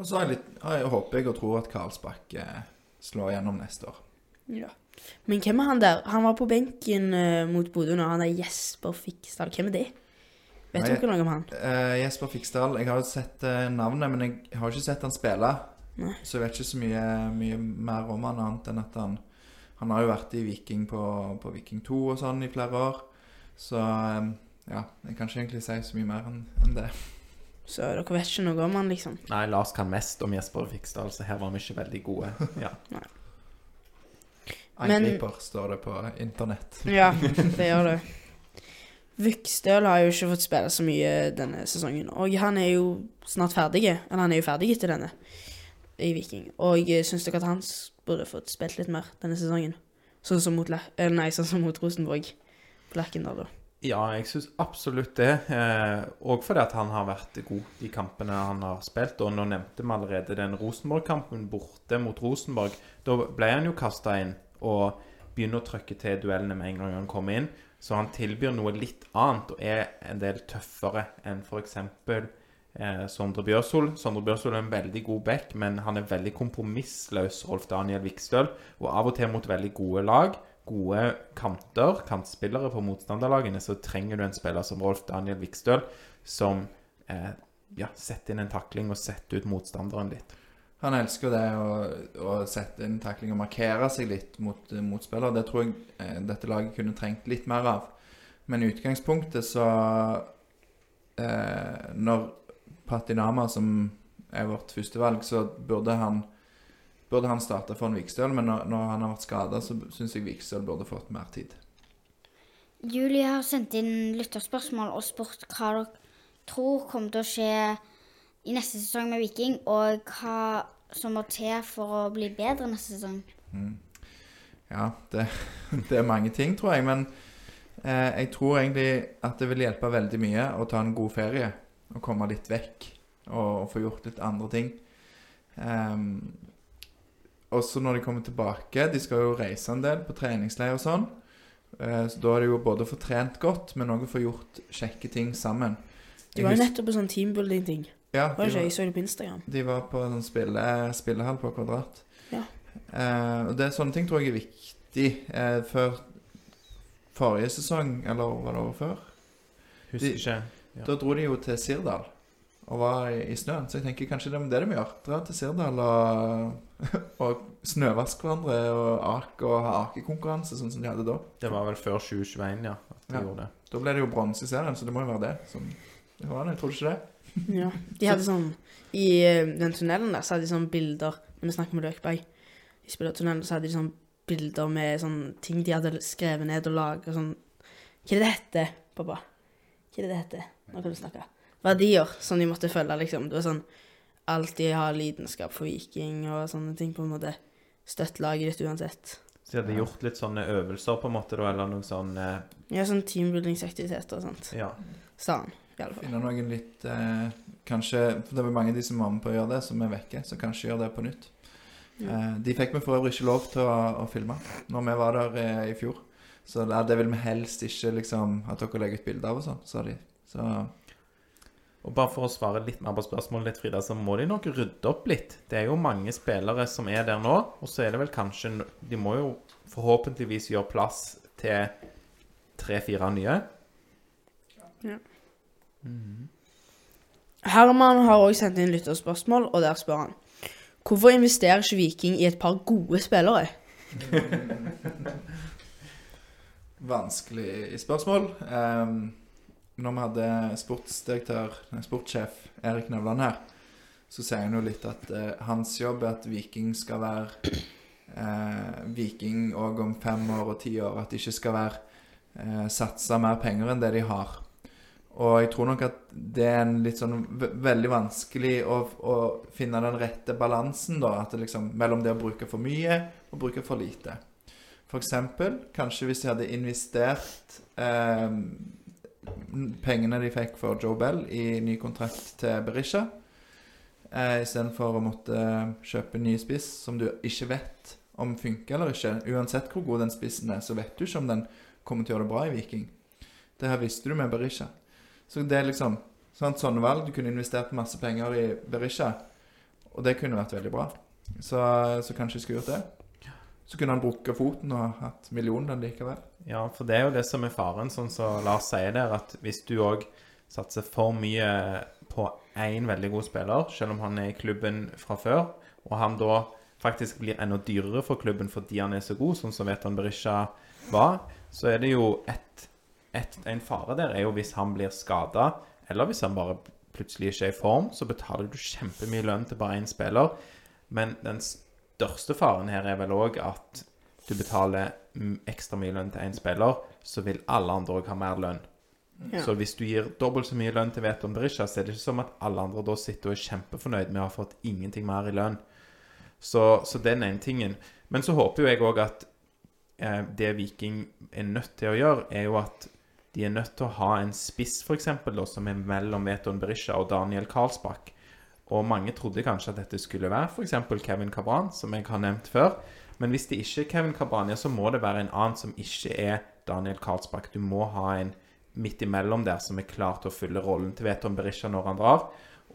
Og så jeg litt, jeg, håper jeg og tror at Karlsbakk eh, slår gjennom neste år. Ja. Men hvem er han der? Han var på benken eh, mot Bodø nå. Han er Jesper Fiksdal. Hvem er det? Vet du ikke noe om han? Uh, Jesper Fiksdal, jeg har jo sett uh, navnet, men jeg har ikke sett han spille. Nei. Så jeg vet ikke så mye, mye mer om han annet enn at han Han har jo vært i Viking på, på Viking 2 og sånn i flere år. Så eh, ja, jeg kan ikke egentlig si så mye mer enn en det. Så dere vet ikke noe om han, liksom? Nei, Lars kan mest om Jesper Fiksdal, så her var vi ikke veldig gode. Ja. [laughs] Angriper står det på internett. Ja, det gjør det. Vikstøl har jo ikke fått spille så mye denne sesongen. Og han er jo snart ferdig. Eller han er jo ferdig etter denne i Viking. Og jeg syns dere at han s- burde fått spilt litt mer denne sesongen. Sånn som mot, eller nei, sånn som mot Rosenborg på Lerkendal, da. Ja, jeg syns absolutt det. Eh, fordi at han har vært god i kampene han har spilt. Og nå nevnte vi allerede den Rosenborg-kampen borte mot Rosenborg. Da ble han jo kasta inn og begynner å trykke til duellene med en gang han kommer inn. Så han tilbyr noe litt annet og er en del tøffere enn f.eks. Eh, Sondre Bjørsol. Sondre Bjørsol er en veldig god back, men han er veldig kompromissløs, Rolf Daniel Vikstøl. Og av og til mot veldig gode lag gode kanter, kantspillere på motstanderlagene, så trenger du en spiller som Rolf Daniel Vikstøl, som eh, ja, setter inn en takling og setter ut motstanderen litt. Han elsker det å, å sette inn takling og markere seg litt mot eh, motspillere. Det tror jeg eh, dette laget kunne trengt litt mer av. Men i utgangspunktet så eh, Når Patinama, som er vårt førstevalg, så burde han burde han starte for en Vikstøl, men når, når han har vært skada, så syns jeg Vikstøl burde fått mer tid. Julie har sendt inn lytterspørsmål og spurt hva dere tror kommer til å skje i neste sesong med Viking, og hva som må til for å bli bedre neste sesong. Ja, det, [laughs] det er mange ting, tror jeg. Men eh, jeg tror egentlig at det vil hjelpe veldig mye å ta en god ferie. Og komme litt vekk. Og, og få gjort litt andre ting. Um, også når de kommer tilbake De skal jo reise en del på treningsleir og sånn. Uh, så da er det jo både å få trent godt, men òg å få gjort kjekke ting sammen. De var jo nettopp på sånn teambuilding-ting. Ja, Var det ikke? var, Jeg så det på Instagram. de var på en sånn spille, spillehall på Kvadrat. Ja. Eh, og det sånne ting tror jeg er viktig. Eh, før forrige sesong, eller var det året før? Husker De- ikke. Ja. Da dro de jo til Sirdal og var i, i snøen. Så jeg tenker kanskje det er det de gjør. Dra til Sirdal og, [laughs] og snøvaske hverandre og ake og ha akekonkurranse, sånn som de hadde da. Det var vel før 2021, ja. At de Ja. gjorde det. Da ble det jo bronse i serien, så det må jo være det. Som, det var det, tror du ikke det? [laughs] Ja. De hadde sånn I eh, den tunnelen der så hadde de sånn bilder Når vi snakker med Løkberg I spillertunnelen så hadde de sånn bilder med sånn ting de hadde skrevet ned og laget sånn Hva er det det heter, pappa? Hva er det det heter? Nå kan du snakke. Verdier som de måtte følge, liksom. Det var sånn Alltid ha lidenskap for Viking og sånne ting, på en måte. Støtt laget ditt uansett. Så de hadde gjort litt sånne øvelser, på en måte, da, eller noen sånn eh, Ja, sånn teambuildingsaktiviteter og sånt. Ja. Sa han, i alle fall. Finne noen litt eh, Kanskje For det er mange av de som var med på å gjøre det, som er vekke. Så kanskje gjøre det på nytt. Eh, de fikk vi for øvrig ikke lov til å, å filme når vi var der eh, i fjor. Så det, det vil vi helst ikke liksom at dere legger ut bilde av og sånn, sa de. Så Og bare for å svare litt mer på spørsmålet litt, Frida, så må de nok rydde opp litt. Det er jo mange spillere som er der nå, og så er det vel kanskje De må jo forhåpentligvis gjøre plass til tre-fire nye. Herman har òg sendt inn lytterspørsmål, og der spør han Hvorfor investerer ikke Viking i et par gode spillere? [laughs] vanskelig spørsmål. Um, når vi hadde sportsdirektør, sportssjef Erik Nevland her, så sier han jo litt at eh, hans jobb er at Viking skal være eh, Viking òg om fem år og ti år. At de ikke skal være eh, satsa mer penger enn det de har. Og jeg tror nok at det er en litt sånn ve veldig vanskelig å, å finne den rette balansen, da. At det liksom mellom det å bruke for mye og bruke for lite. For eksempel, kanskje hvis de hadde investert eh, pengene de fikk for Joe Bell i ny kontrakt til Berisha, eh, istedenfor å måtte kjøpe ny spiss som du ikke vet om funker eller ikke. Uansett hvor god den spissen er, så vet du ikke om den kommer til å gjøre det bra i Viking. Det her visste du med Berisha. Så det er liksom sant, sånne valg. Du kunne investert masse penger i Berisha, og det kunne vært veldig bra. Så, så kanskje jeg skulle gjort det. Så kunne han brukket foten og hatt millionen likevel. Ja, for det er jo det som er faren, sånn som Lars sier der, at hvis du òg satser for mye på én veldig god spiller, selv om han er i klubben fra før, og han da faktisk blir enda dyrere for klubben fordi han er så god, sånn som Vetan Berisha var, så er det jo et, et, en fare der er jo hvis han blir skada, eller hvis han bare plutselig ikke er i form, så betaler du kjempemye lønn til bare én spiller. Men den største faren her er vel òg at du betaler ekstra mye lønn til én spiller, så vil alle andre òg ha mer lønn. Ja. Så hvis du gir dobbelt så mye lønn til Veton Berisha, så er det ikke som at alle andre da sitter og er kjempefornøyd med å ha fått ingenting mer i lønn. Så, så det er den ene tingen. Men så håper jo jeg òg at eh, det Viking er nødt til å gjøre, er jo at de er nødt til å ha en spiss, f.eks., som er mellom Veton Berisha og Daniel Karlsbakk. Og mange trodde kanskje at dette skulle være f.eks. Kevin Cabran, som jeg har nevnt før. Men hvis det ikke er Kevin Cabran, ja, så må det være en annen som ikke er Daniel Karlsbakk. Du må ha en midt imellom der som er klar til å fylle rollen til Veton Berisha når han drar.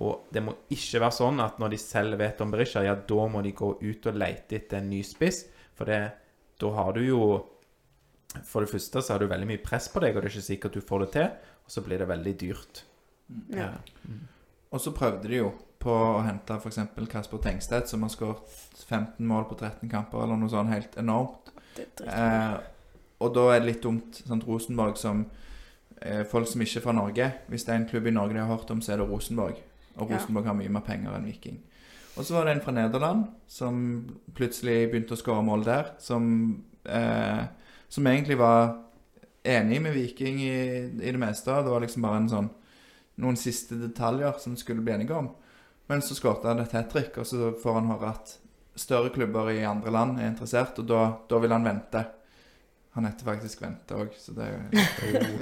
Og det må ikke være sånn at når de selger Veton Berisha, ja, da må de gå ut og lete etter en ny spiss. For det, da har du jo For det første så har du veldig mye press på deg, og det er ikke sikkert du får det til. Og så blir det veldig dyrt. Ja. Og så prøvde de jo på å hente f.eks. Kasper Tengstedt, som har skåret 15 mål på 13 kamper, eller noe sånt helt enormt. Eh, og da er det litt dumt. Sant? Rosenborg som eh, Folk som ikke er fra Norge Hvis det er en klubb i Norge de har hørt om, så er det Rosenborg. Og Ja. Rosenborg har mye mer penger enn Viking. Og så var det en fra Nederland som plutselig begynte å skåre mål der, som, eh, som egentlig var enig med Viking i, i det meste. Det var liksom bare en sånn noen siste detaljer som skulle bli enige om. Men så skåret han et hat trick, og så får han høre at større klubber i andre land er interessert, og da, da vil han vente. Han heter faktisk Vente òg, så det er jo.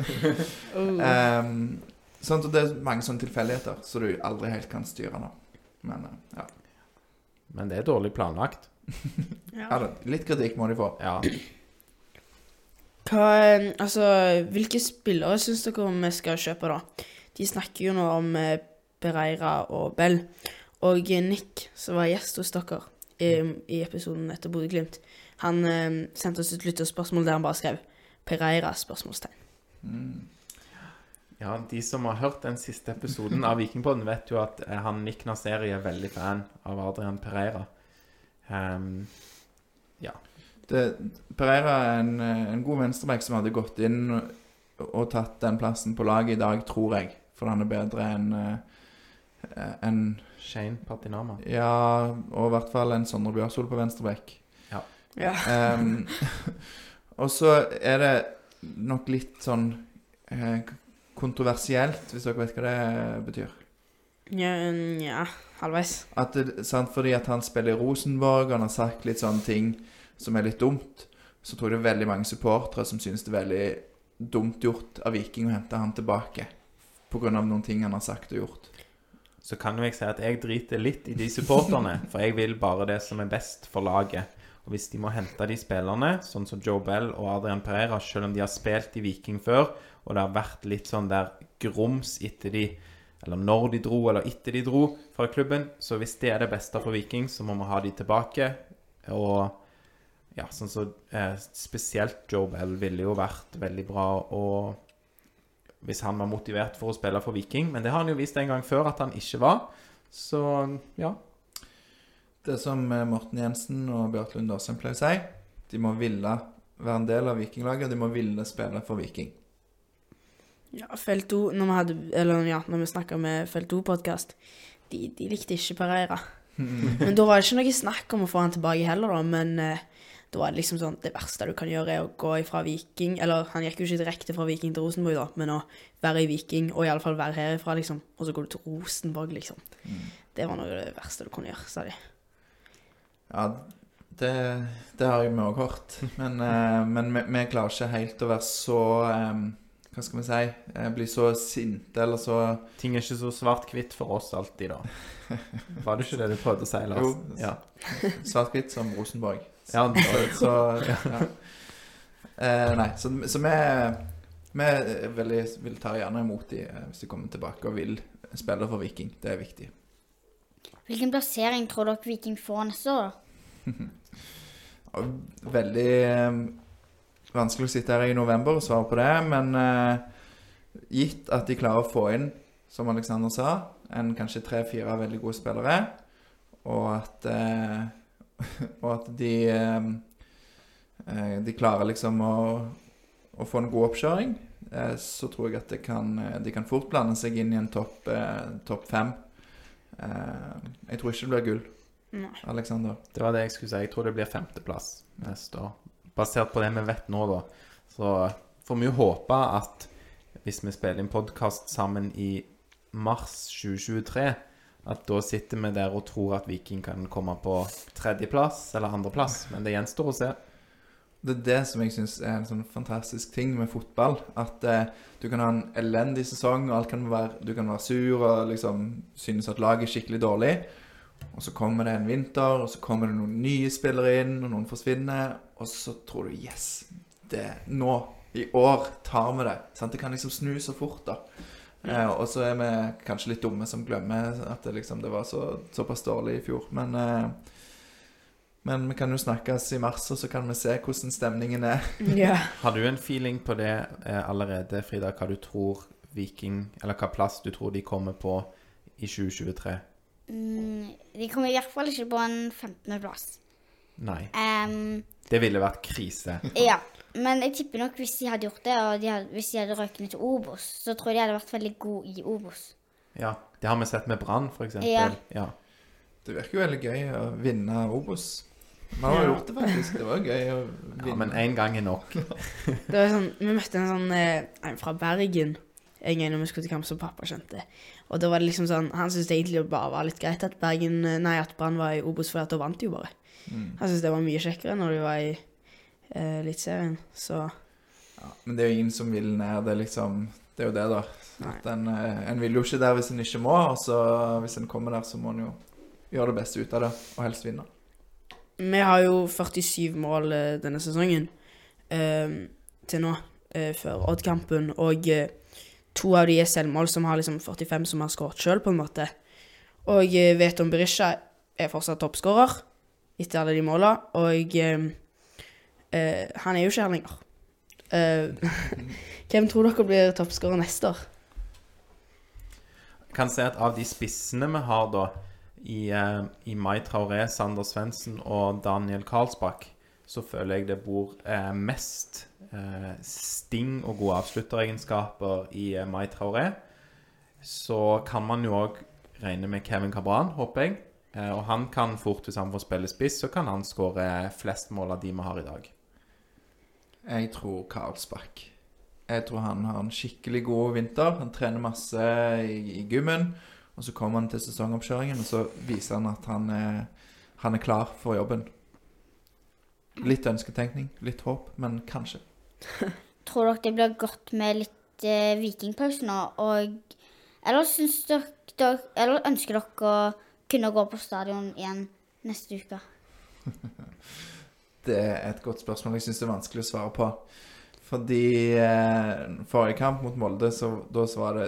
[laughs] Ehm, sånn Det er mange sånne tilfeldigheter så du aldri helt kan styre nå. Men eh, ja. Men det er dårlig planlagt. [laughs] ja ja. da, litt kritikk må de få. Ja. Hva, eh, altså, hvilke spillere syns dere vi skal kjøpe, da? De snakker jo nå om Pereira og Bell. Og Nick, som var gjest hos dere i, i episoden etter Bodø-Glimt, han eh, sendte oss et lytterspørsmål der han bare skrev Pereira? spørsmålstegn. Mm. Ja, de som har hørt den siste episoden av Vikingpodden, vet jo at eh, han Nick Naseri er veldig fan av Adrian Pereira. Ja. Det, Pereira er en, eh, en god venstreback som hadde gått inn og, og tatt den plassen på laget i dag, tror jeg. For han er bedre enn eh, enn Shane Patinama. Ja, og i hvert fall en Sondre Bjørsol på venstreback. Ja. Ehm, [laughs] og så er det nok litt sånn eh, kontroversielt, hvis dere vet hva det betyr. Ja, ja halvveis. At det, sant, fordi at han spiller i Rosenborg, og han har sagt litt sånne ting som er litt dumt, så tror jeg det er veldig mange supportere som synes det er veldig dumt gjort av Viking å hente han tilbake. Av noen ting han har sagt og gjort. Så kan jo jeg si at jeg driter litt i de supporterne, for jeg vil bare det som er best for laget. Og hvis de må hente de spillerne, sånn som Joe Bell og Adrian Pereira, selv om de har spilt i Viking før, og det har vært litt sånn der grums etter de Eller når de dro, eller etter de dro fra klubben. Så hvis det er det beste for Viking, så må vi ha de tilbake. Og ja, sånn så eh, Spesielt Joe Bell ville jo vært veldig bra og hvis han var motivert for å spille for Viking. Men det har han jo vist en gang før at han ikke var. Så ja. Det som eh, Morten Jensen og Bjarte Lund Aasheim pleier å si, de må ville være en del av Vikinglaget, og de må ville spille for Viking. Ja, Felt O, når vi, hadde, eller, ja, når vi snakka med Felt O-podkast, de, de likte ikke Pereira. [laughs] Men da var det ikke noe snakk om å få han tilbake heller, da. Men eh, var det liksom sånn Det verste du kan gjøre, er å gå ifra Viking Eller han gikk jo ikke direkte fra Viking til Rosenborg, da, men å være i Viking, og iallfall være herifra, liksom. Og så går du til Rosenborg, liksom. Det var noe av det verste du kunne gjøre, sa de. Ja, det, det har vi òg hørt. Men, uh, men vi, vi klarer ikke helt å være så um, Hva skal vi si? eh, bli så sinte eller så Ting er ikke så svart-hvitt for oss alltid, da. [laughs] Var det ikke det du prøvde å si, Lars? Jo. Ja. svart-hvitt som Rosenborg. Ja Så, så ja. Eh, nei, så, så vi, vi veldig, vil ta gjerne imot de eh, hvis de kommer tilbake og vil spille for Viking. Det er viktig. Hvilken plassering tror dere Viking får neste år? [laughs] Veldig eh, vanskelig å sitte her i november og svare på det, men eh, gitt at de klarer å få inn, som Alexander sa, en kanskje tre-fire veldig gode spillere, og at, eh, [laughs] og at de eh, eh, De klarer liksom å, å få en god oppkjøring, eh, så tror jeg at det kan, eh, de kan fort blande seg inn i en topp top fem. Eh, jeg tror ikke det blir gull. Alexander. Det var det jeg skulle si. Jeg tror det blir femteplass neste år. Basert på det vi vet nå, da. Så får vi jo håpe at hvis vi spiller inn podkast sammen i mars 2023, at da sitter vi der og tror at Viking kan komme på tredjeplass eller andreplass. Men det gjenstår å se. det er det som jeg syns er en sånn fantastisk ting med fotball. At eh, du kan ha en elendig sesong, og kan være, du kan være sur og liksom synes at laget er skikkelig dårlig. Og så kommer det en vinter, og så kommer det noen nye spillere inn, og noen forsvinner. Og så tror du yes, det, nå, i år, tar vi det. Sant? Det kan liksom snu så fort, da. Eh, og så er vi kanskje litt dumme som glemmer at det, liksom, det var så, såpass dårlig i fjor. Men eh, men vi kan jo snakkes i mars, og så kan vi se hvordan stemningen er. [laughs] Yeah. Har du en feeling på det eh, allerede, Frida, hva du tror Viking Eller hva plass du tror de kommer på i 2023? Mm, de kommer i hvert fall ikke på en 15.-plass. Nei. Um, Det ville vært krise. ja, men jeg tipper nok hvis de hadde gjort det, og de hadde, hvis de hadde røket ned til Obos, så tror jeg de hadde vært veldig gode i Obos. Ja, Det har vi sett med Brann, f.eks. Ja. ja. Det virker jo veldig gøy å vinne Obos. Vi har jo Ja. gjort det, faktisk. Det var gøy å vinne. Ja, men én gang er nok. [laughs] Det var sånn, Vi møtte en sånn eh, en fra Bergen en gang når vi skulle til kamp som pappa skjønte. Og da var det liksom sånn Han syntes egentlig det bare var litt greit at Bergen eh, Nei, at Brann var i Obos, for da vant de jo bare. Mm. Han syntes det var mye kjekkere når de var i Eliteserien. Så Ja, men det er jo ingen som vil ned. Det er liksom Det er jo det, da. At en, eh, en vil jo ikke der hvis en ikke må. Og så hvis en kommer der, så må en jo gjøre det beste ut av det, og helst vinne. Vi har jo 47 mål eh, denne sesongen eh, til nå, eh, før Odd-kampen. Og eh, to av de er selvmål, som har liksom 45 som har skåret sjøl, på en måte. Og eh, Veton Berisha er fortsatt toppskårer etter alle de måla, og eh, han er jo ikke her lenger. Uh, hvem tror dere blir toppskårer neste år? Jeg kan si at av de spissene vi har da, i, uh, i Mai Traoré, Sander Svendsen og Daniel Karlsbakk, så føler jeg det bor eh, mest sting og gode avslutteregenskaper i Mai Traoré. Så kan man jo òg regne med Kevin Cabran, håper jeg. Og han kan fort, hvis han får spille spiss, så kan han skåre flest mål av de vi har i dag. Jeg tror Karlsbakk. Jeg tror han har en skikkelig god vinter. Han trener masse i, i gymmen. Og så kommer han til sesongoppkjøringen, og så viser han at han er, han er klar for jobben. Litt ønsketenkning, litt håp, men kanskje. [laughs] Tror dere det blir godt med litt eh, vikingpause nå? Og, eller, dere, eller ønsker dere å kunne gå på stadion igjen neste uke? [laughs] Det er et godt spørsmål. Jeg syns det er vanskelig å svare på. Fordi eh, forrige kamp mot Molde, så da var det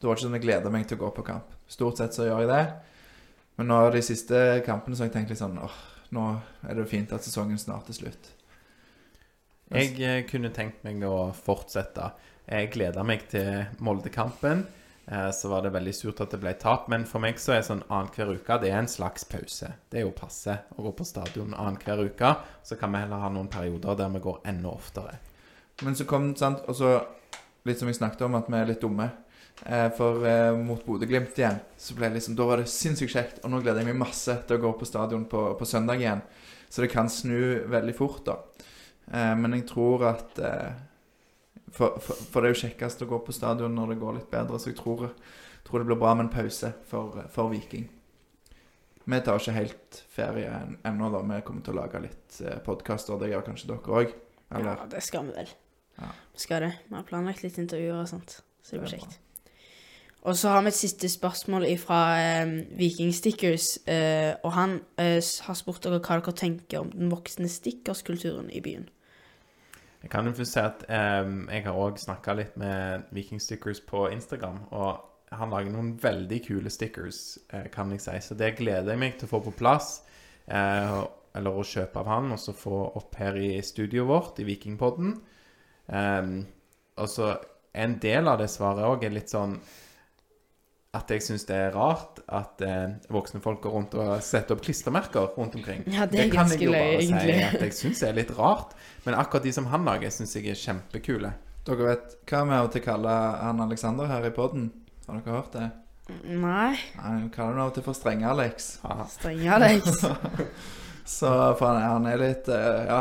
Det var ikke sånn jeg gleda meg til å gå på kamp. Stort sett så gjør jeg det. Men nå de siste kampene så har jeg tenkt litt sånn åh, nå er det fint at sesongen snart er slutt. Jeg eh, kunne tenkt meg å fortsette. Jeg gleda meg til Molde-kampen. Eh, så var det veldig surt at det ble tap. Men for meg så er sånn annenhver uke det er en slags pause. Det er jo passe å gå på stadion annenhver uke. Så kan vi heller ha noen perioder der vi går enda oftere. Men så kom sant, og så litt som vi snakket om, at vi er litt dumme. Eh, for eh, mot Bodø-Glimt igjen, så ble det liksom, da var det sinnssykt kjekt. Og nå gleder jeg meg masse til å gå på stadion på, på søndag igjen. Så det kan snu veldig fort, da. Eh, men jeg tror at eh, for, for, for det er jo kjekkest å gå på stadion når det går litt bedre, så jeg tror, tror det blir bra med en pause for, for Viking. Vi tar ikke helt ferie ennå, da. Vi kommer til å lage litt eh, podkaster. Det gjør kanskje dere òg? Ja, det skal vi vel. Ja. Skal det. Vi har planlagt litt intervjuer og sånt, så det blir kjekt. Og så har vi et siste spørsmål fra eh, Vikingstickers. Eh, og han eh, har spurt dere hva dere tenker om den voksne stickerskulturen i byen. Jeg kan jo først si at um, jeg har òg snakka litt med Viking Stickers på Instagram. Og han lager noen veldig kule stickers, eh, kan jeg si. Så det gleder jeg meg til å få på plass. Uh, eller å kjøpe av han, og så få opp her i studioet vårt, i Vikingpodden. Um, og så en del av det svaret òg er litt sånn at jeg syns det er rart at eh, voksne folk går rundt og setter opp klistremerker rundt omkring. Ja, det er kan jeg jo bare egentlig. si at jeg syns er litt rart. Men akkurat de som han lager, syns jeg er kjempekule. Dere vet hva vi har til å kalle han Alexander her i podden? Har dere hørt det? Nei, Nei, Vi kaller ham av og til for Strenge-Alex. strenge Alex. [laughs] Så for han, han er litt uh, Ja,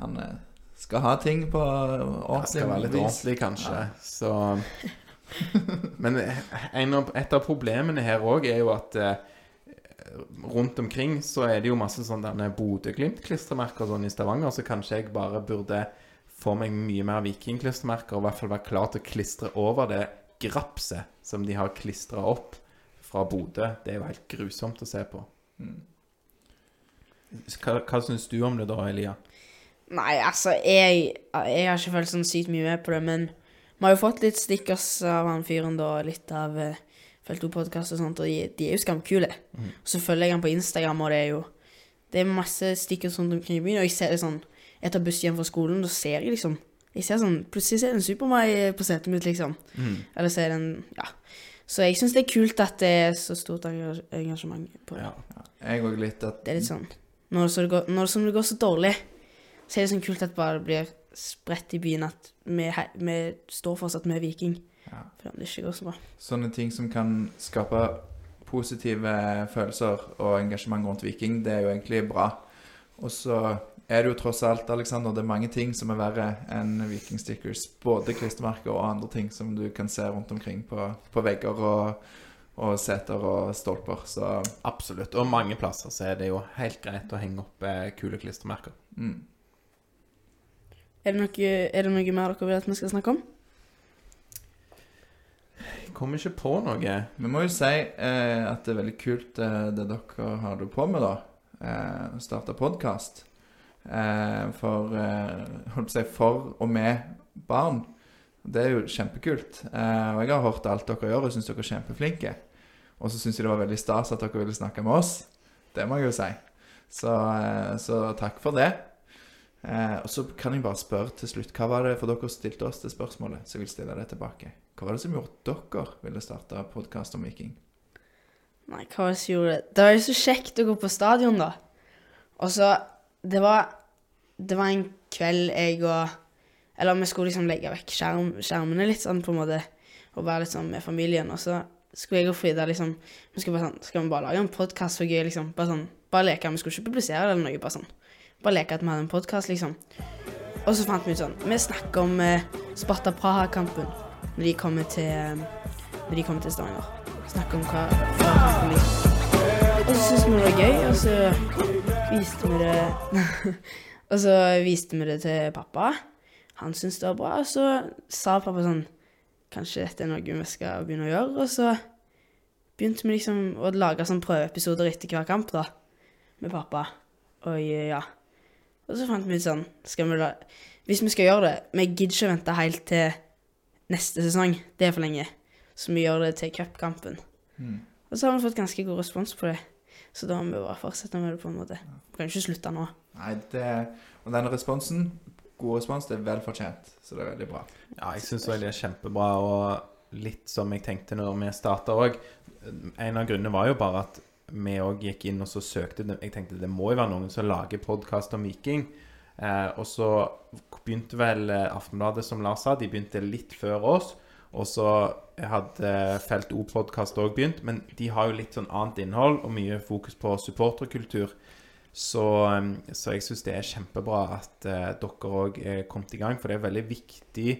han eh, skal ha ting på Det ordentlig skal være litt ordentlig, kanskje. Så [laughs] Men en av, et av problemene her òg er jo at eh, rundt omkring så er det jo masse sånne Bodø-Glimt-klistremerker sånn i Stavanger, så kanskje jeg bare burde få meg mye mer Viking-klistremerker, og i hvert fall være klar til å klistre over det grapset som de har klistra opp fra Bodø. Det er jo helt grusomt å se på. Hva, hva syns du om det da, Elia? Nei, altså, jeg, jeg har ikke følt sånn sykt mye med på det, men vi har jo fått litt stickers av han fyren, da, litt av uh, Felt 2-podkast og sånt, og de, de er jo skamkule. Og så følger jeg han på Instagram, og det er jo Det er masse stickers rundt omkring i byen, og jeg ser det sånn Jeg tar buss hjem fra skolen, da ser jeg liksom Jeg ser sånn Plutselig ser jeg en Super-Mai på setet mitt, liksom. Eller så er det en Ja. Så jeg syns det er kult at det er så stort engasjement på det. Ja. Jeg òg litt at Det er litt sånn Når, så det går, når som det går så dårlig, så er det sånn kult at bare det blir spredt i byen at vi, vi står fortsatt med Viking. Ja. For om det ikke går så bra. sånne ting som kan skape positive følelser og engasjement rundt Viking, det er jo egentlig bra. Og så er det jo tross alt, Alexander, det er mange ting som er verre enn Viking-stickers. Både klistremerker og andre ting som du kan se rundt omkring på, på vegger og, og seter og stolper. Så Absolutt. Og mange plasser så er det jo helt greit å henge opp eh, kule klistremerker. mm. Er det, noe, er det noe mer dere vil at vi skal snakke om? Jeg kommer ikke på noe. Vi må jo si eh, at det er veldig kult eh, det dere har det på med, da. Eh, starte podkast. Eh, for eh, holdt på å si for og med barn. Det er jo kjempekult. Eh, og jeg har hørt alt dere gjør, og syns dere er kjempeflinke. Og så syns jeg det var veldig stas at dere ville snakke med oss. Det må jeg jo si. Så, eh, så takk for det. Eh, og så kan jeg bare spørre til slutt, hva var det for dere stilte oss det spørsmålet, så jeg vil stille det tilbake. Hva var det som gjorde at dere ville starte podkast om Viking? Nei, hva var det som gjorde det? Det var jo så kjekt å gå på stadion, da. Og så Det var Det var en kveld jeg og Eller vi skulle liksom legge vekk skjerm, skjermene litt sånn, på en måte, og være litt sånn med familien. Og så skulle jeg og Frida liksom Vi skulle bare sånn Skal vi bare lage en podkast for gøy, liksom? Bare sånn Bare leke. Vi skulle ikke publisere det eller noe, bare sånn. Bare leke at vi hadde en podkast, liksom. Og så fant vi ut sånn Vi snakker om eh, Sparta Praha-kampen når de kommer til eh, Når de kommer til Stavanger. Snakker om hva hva kampen liksom. Og så syntes vi det var gøy, og så viste vi det [laughs] Og så viste vi det til pappa. Han syntes det var bra, og så sa pappa sånn Kanskje dette er noe vi skal begynne å gjøre? Og så begynte vi liksom å lage sånn prøveepisoder etter hver kamp, da. Med pappa. Og ja. Og så fant vi ut sånn skal vi la, Hvis vi skal gjøre det Vi gidder ikke å vente helt til neste sesong. Det er for lenge. Så vi gjør det til cupkampen. Og så har vi fått ganske god respons på det. Så da må vi bare fortsette med det på en måte. Vi kan ikke slutte nå. Nei, det Og denne responsen, god respons, det er vel fortjent. Så det er veldig bra. Ja, jeg syns det er kjempebra, og litt som jeg tenkte når vi starta òg. En av grunnene var jo bare at vi òg gikk inn og så søkte Jeg tenkte det må jo være noen som lager podkast om Viking. Eh, og så begynte vel eh, Aftenbladet, som Lars sa, de begynte litt før oss. Og så hadde Felt O-podkast òg begynt, men de har jo litt sånn annet innhold og mye fokus på supporterkultur. Så, um, så jeg syns det er kjempebra at eh, dere òg er kommet i gang, for det er veldig viktig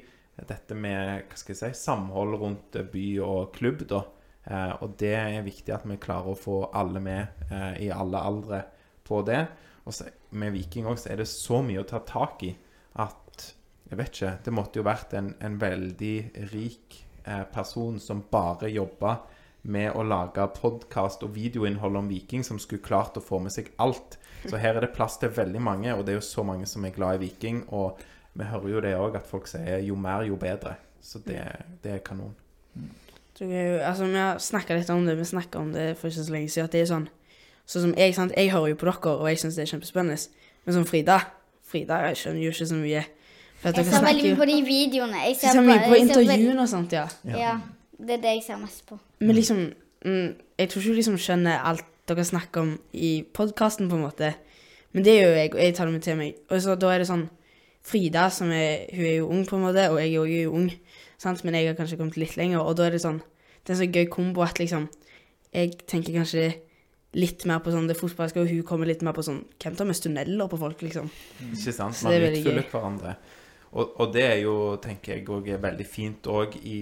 dette med hva skal jeg si, samhold rundt eh, by og klubb. da. Eh, og det er viktig at vi klarer å få alle med eh, i alle aldre på det. Og så, med Viking òg er det så mye å ta tak i at jeg vet ikke. Det måtte jo vært en, en veldig rik eh, person som bare jobba med å lage podkast og videoinnhold om Viking, som skulle klart å få med seg alt. Så her er det plass til veldig mange, og det er jo så mange som er glad i Viking. Og vi hører jo det òg, at folk sier jo mer, jo bedre. Så det, det er kanon. Så det er jo, altså, vi har snakka litt om det, vi snakka om det for ikke så lenge siden, at det er sånn Sånn som jeg, sant, jeg hører jo på dere, og jeg syns det er kjempespennende. Men som Frida Frida jeg skjønner jo ikke så mye. For at Jeg ser veldig mye på de videoene. Jeg ser, mye på jeg intervjuene og sånt, ja. Ja, det er det jeg ser mest på. Men liksom mm, Jeg tror ikke du liksom skjønner alt dere snakker om i podkasten, på en måte. Men det gjør jeg, og jeg tar det med til meg. Og så da er det sånn Frida, som er Hun er jo ung, på en måte, og jeg er jo ung, sant? men jeg har kanskje kommet litt lenger, og da er det sånn Det er så gøy kombo at liksom Jeg tenker kanskje litt mer på sånn det fotballske, og hun kommer litt mer på sånn Hvem tar mest tunneler på folk, liksom? Ikke sant? Man er utfyller hverandre. Og, og det er jo, tenker jeg, òg er veldig fint òg i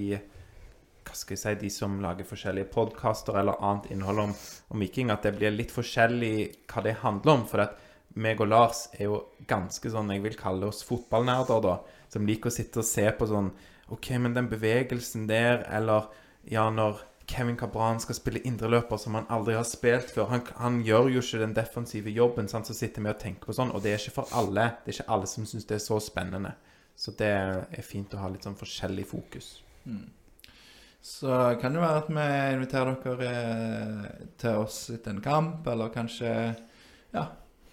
hva skal jeg si, de som lager forskjellige podkaster eller annet innhold om, om Viking, at det blir litt forskjellig hva det handler om. For at meg og Lars er jo ganske sånn, jeg vil kalle oss fotballnerder, da. Som liker å sitte og se på sånn OK, men den bevegelsen der, eller ja, når Kevin Cabran skal spille indreløper som han aldri har spilt før. Han, han gjør jo ikke den defensive jobben, sant? så sitter vi og tenker på sånn. Og det er ikke for alle. Det er ikke alle som syns det er så spennende. Så det er fint å ha litt sånn forskjellig fokus. Så kan det være at vi inviterer dere eh, til oss etter en kamp, eller kanskje Ja.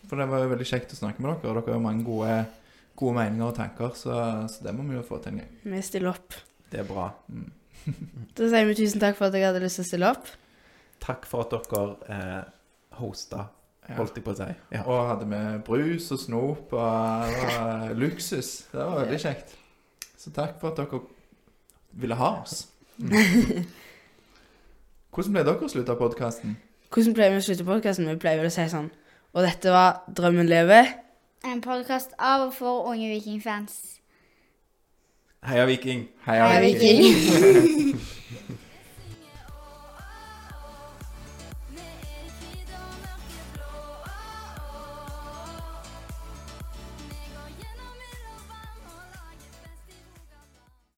For det var jo veldig kjekt å snakke med dere, dere har jo mange gode, gode meninger og tanker, så, så det må vi jo få til en gang. Vi stiller opp. Det er bra. [laughs] Da sier vi tusen takk for at jeg hadde lyst til å stille opp. Takk for at dere eh, hosta, holdt jeg på å si. Ja. Og hadde med brus og snop og det var luksus. Det var veldig kjekt. Så takk for at dere ville ha oss. [laughs] Hvordan ble dere å slutte podkasten? Hvordan pleier vi å slutte podkasten? Vi pleier vel å si sånn Og dette var Drømmen lever. En podkast av og for unge vikingfans. Heia Viking! Heia Heia Viking. [laughs]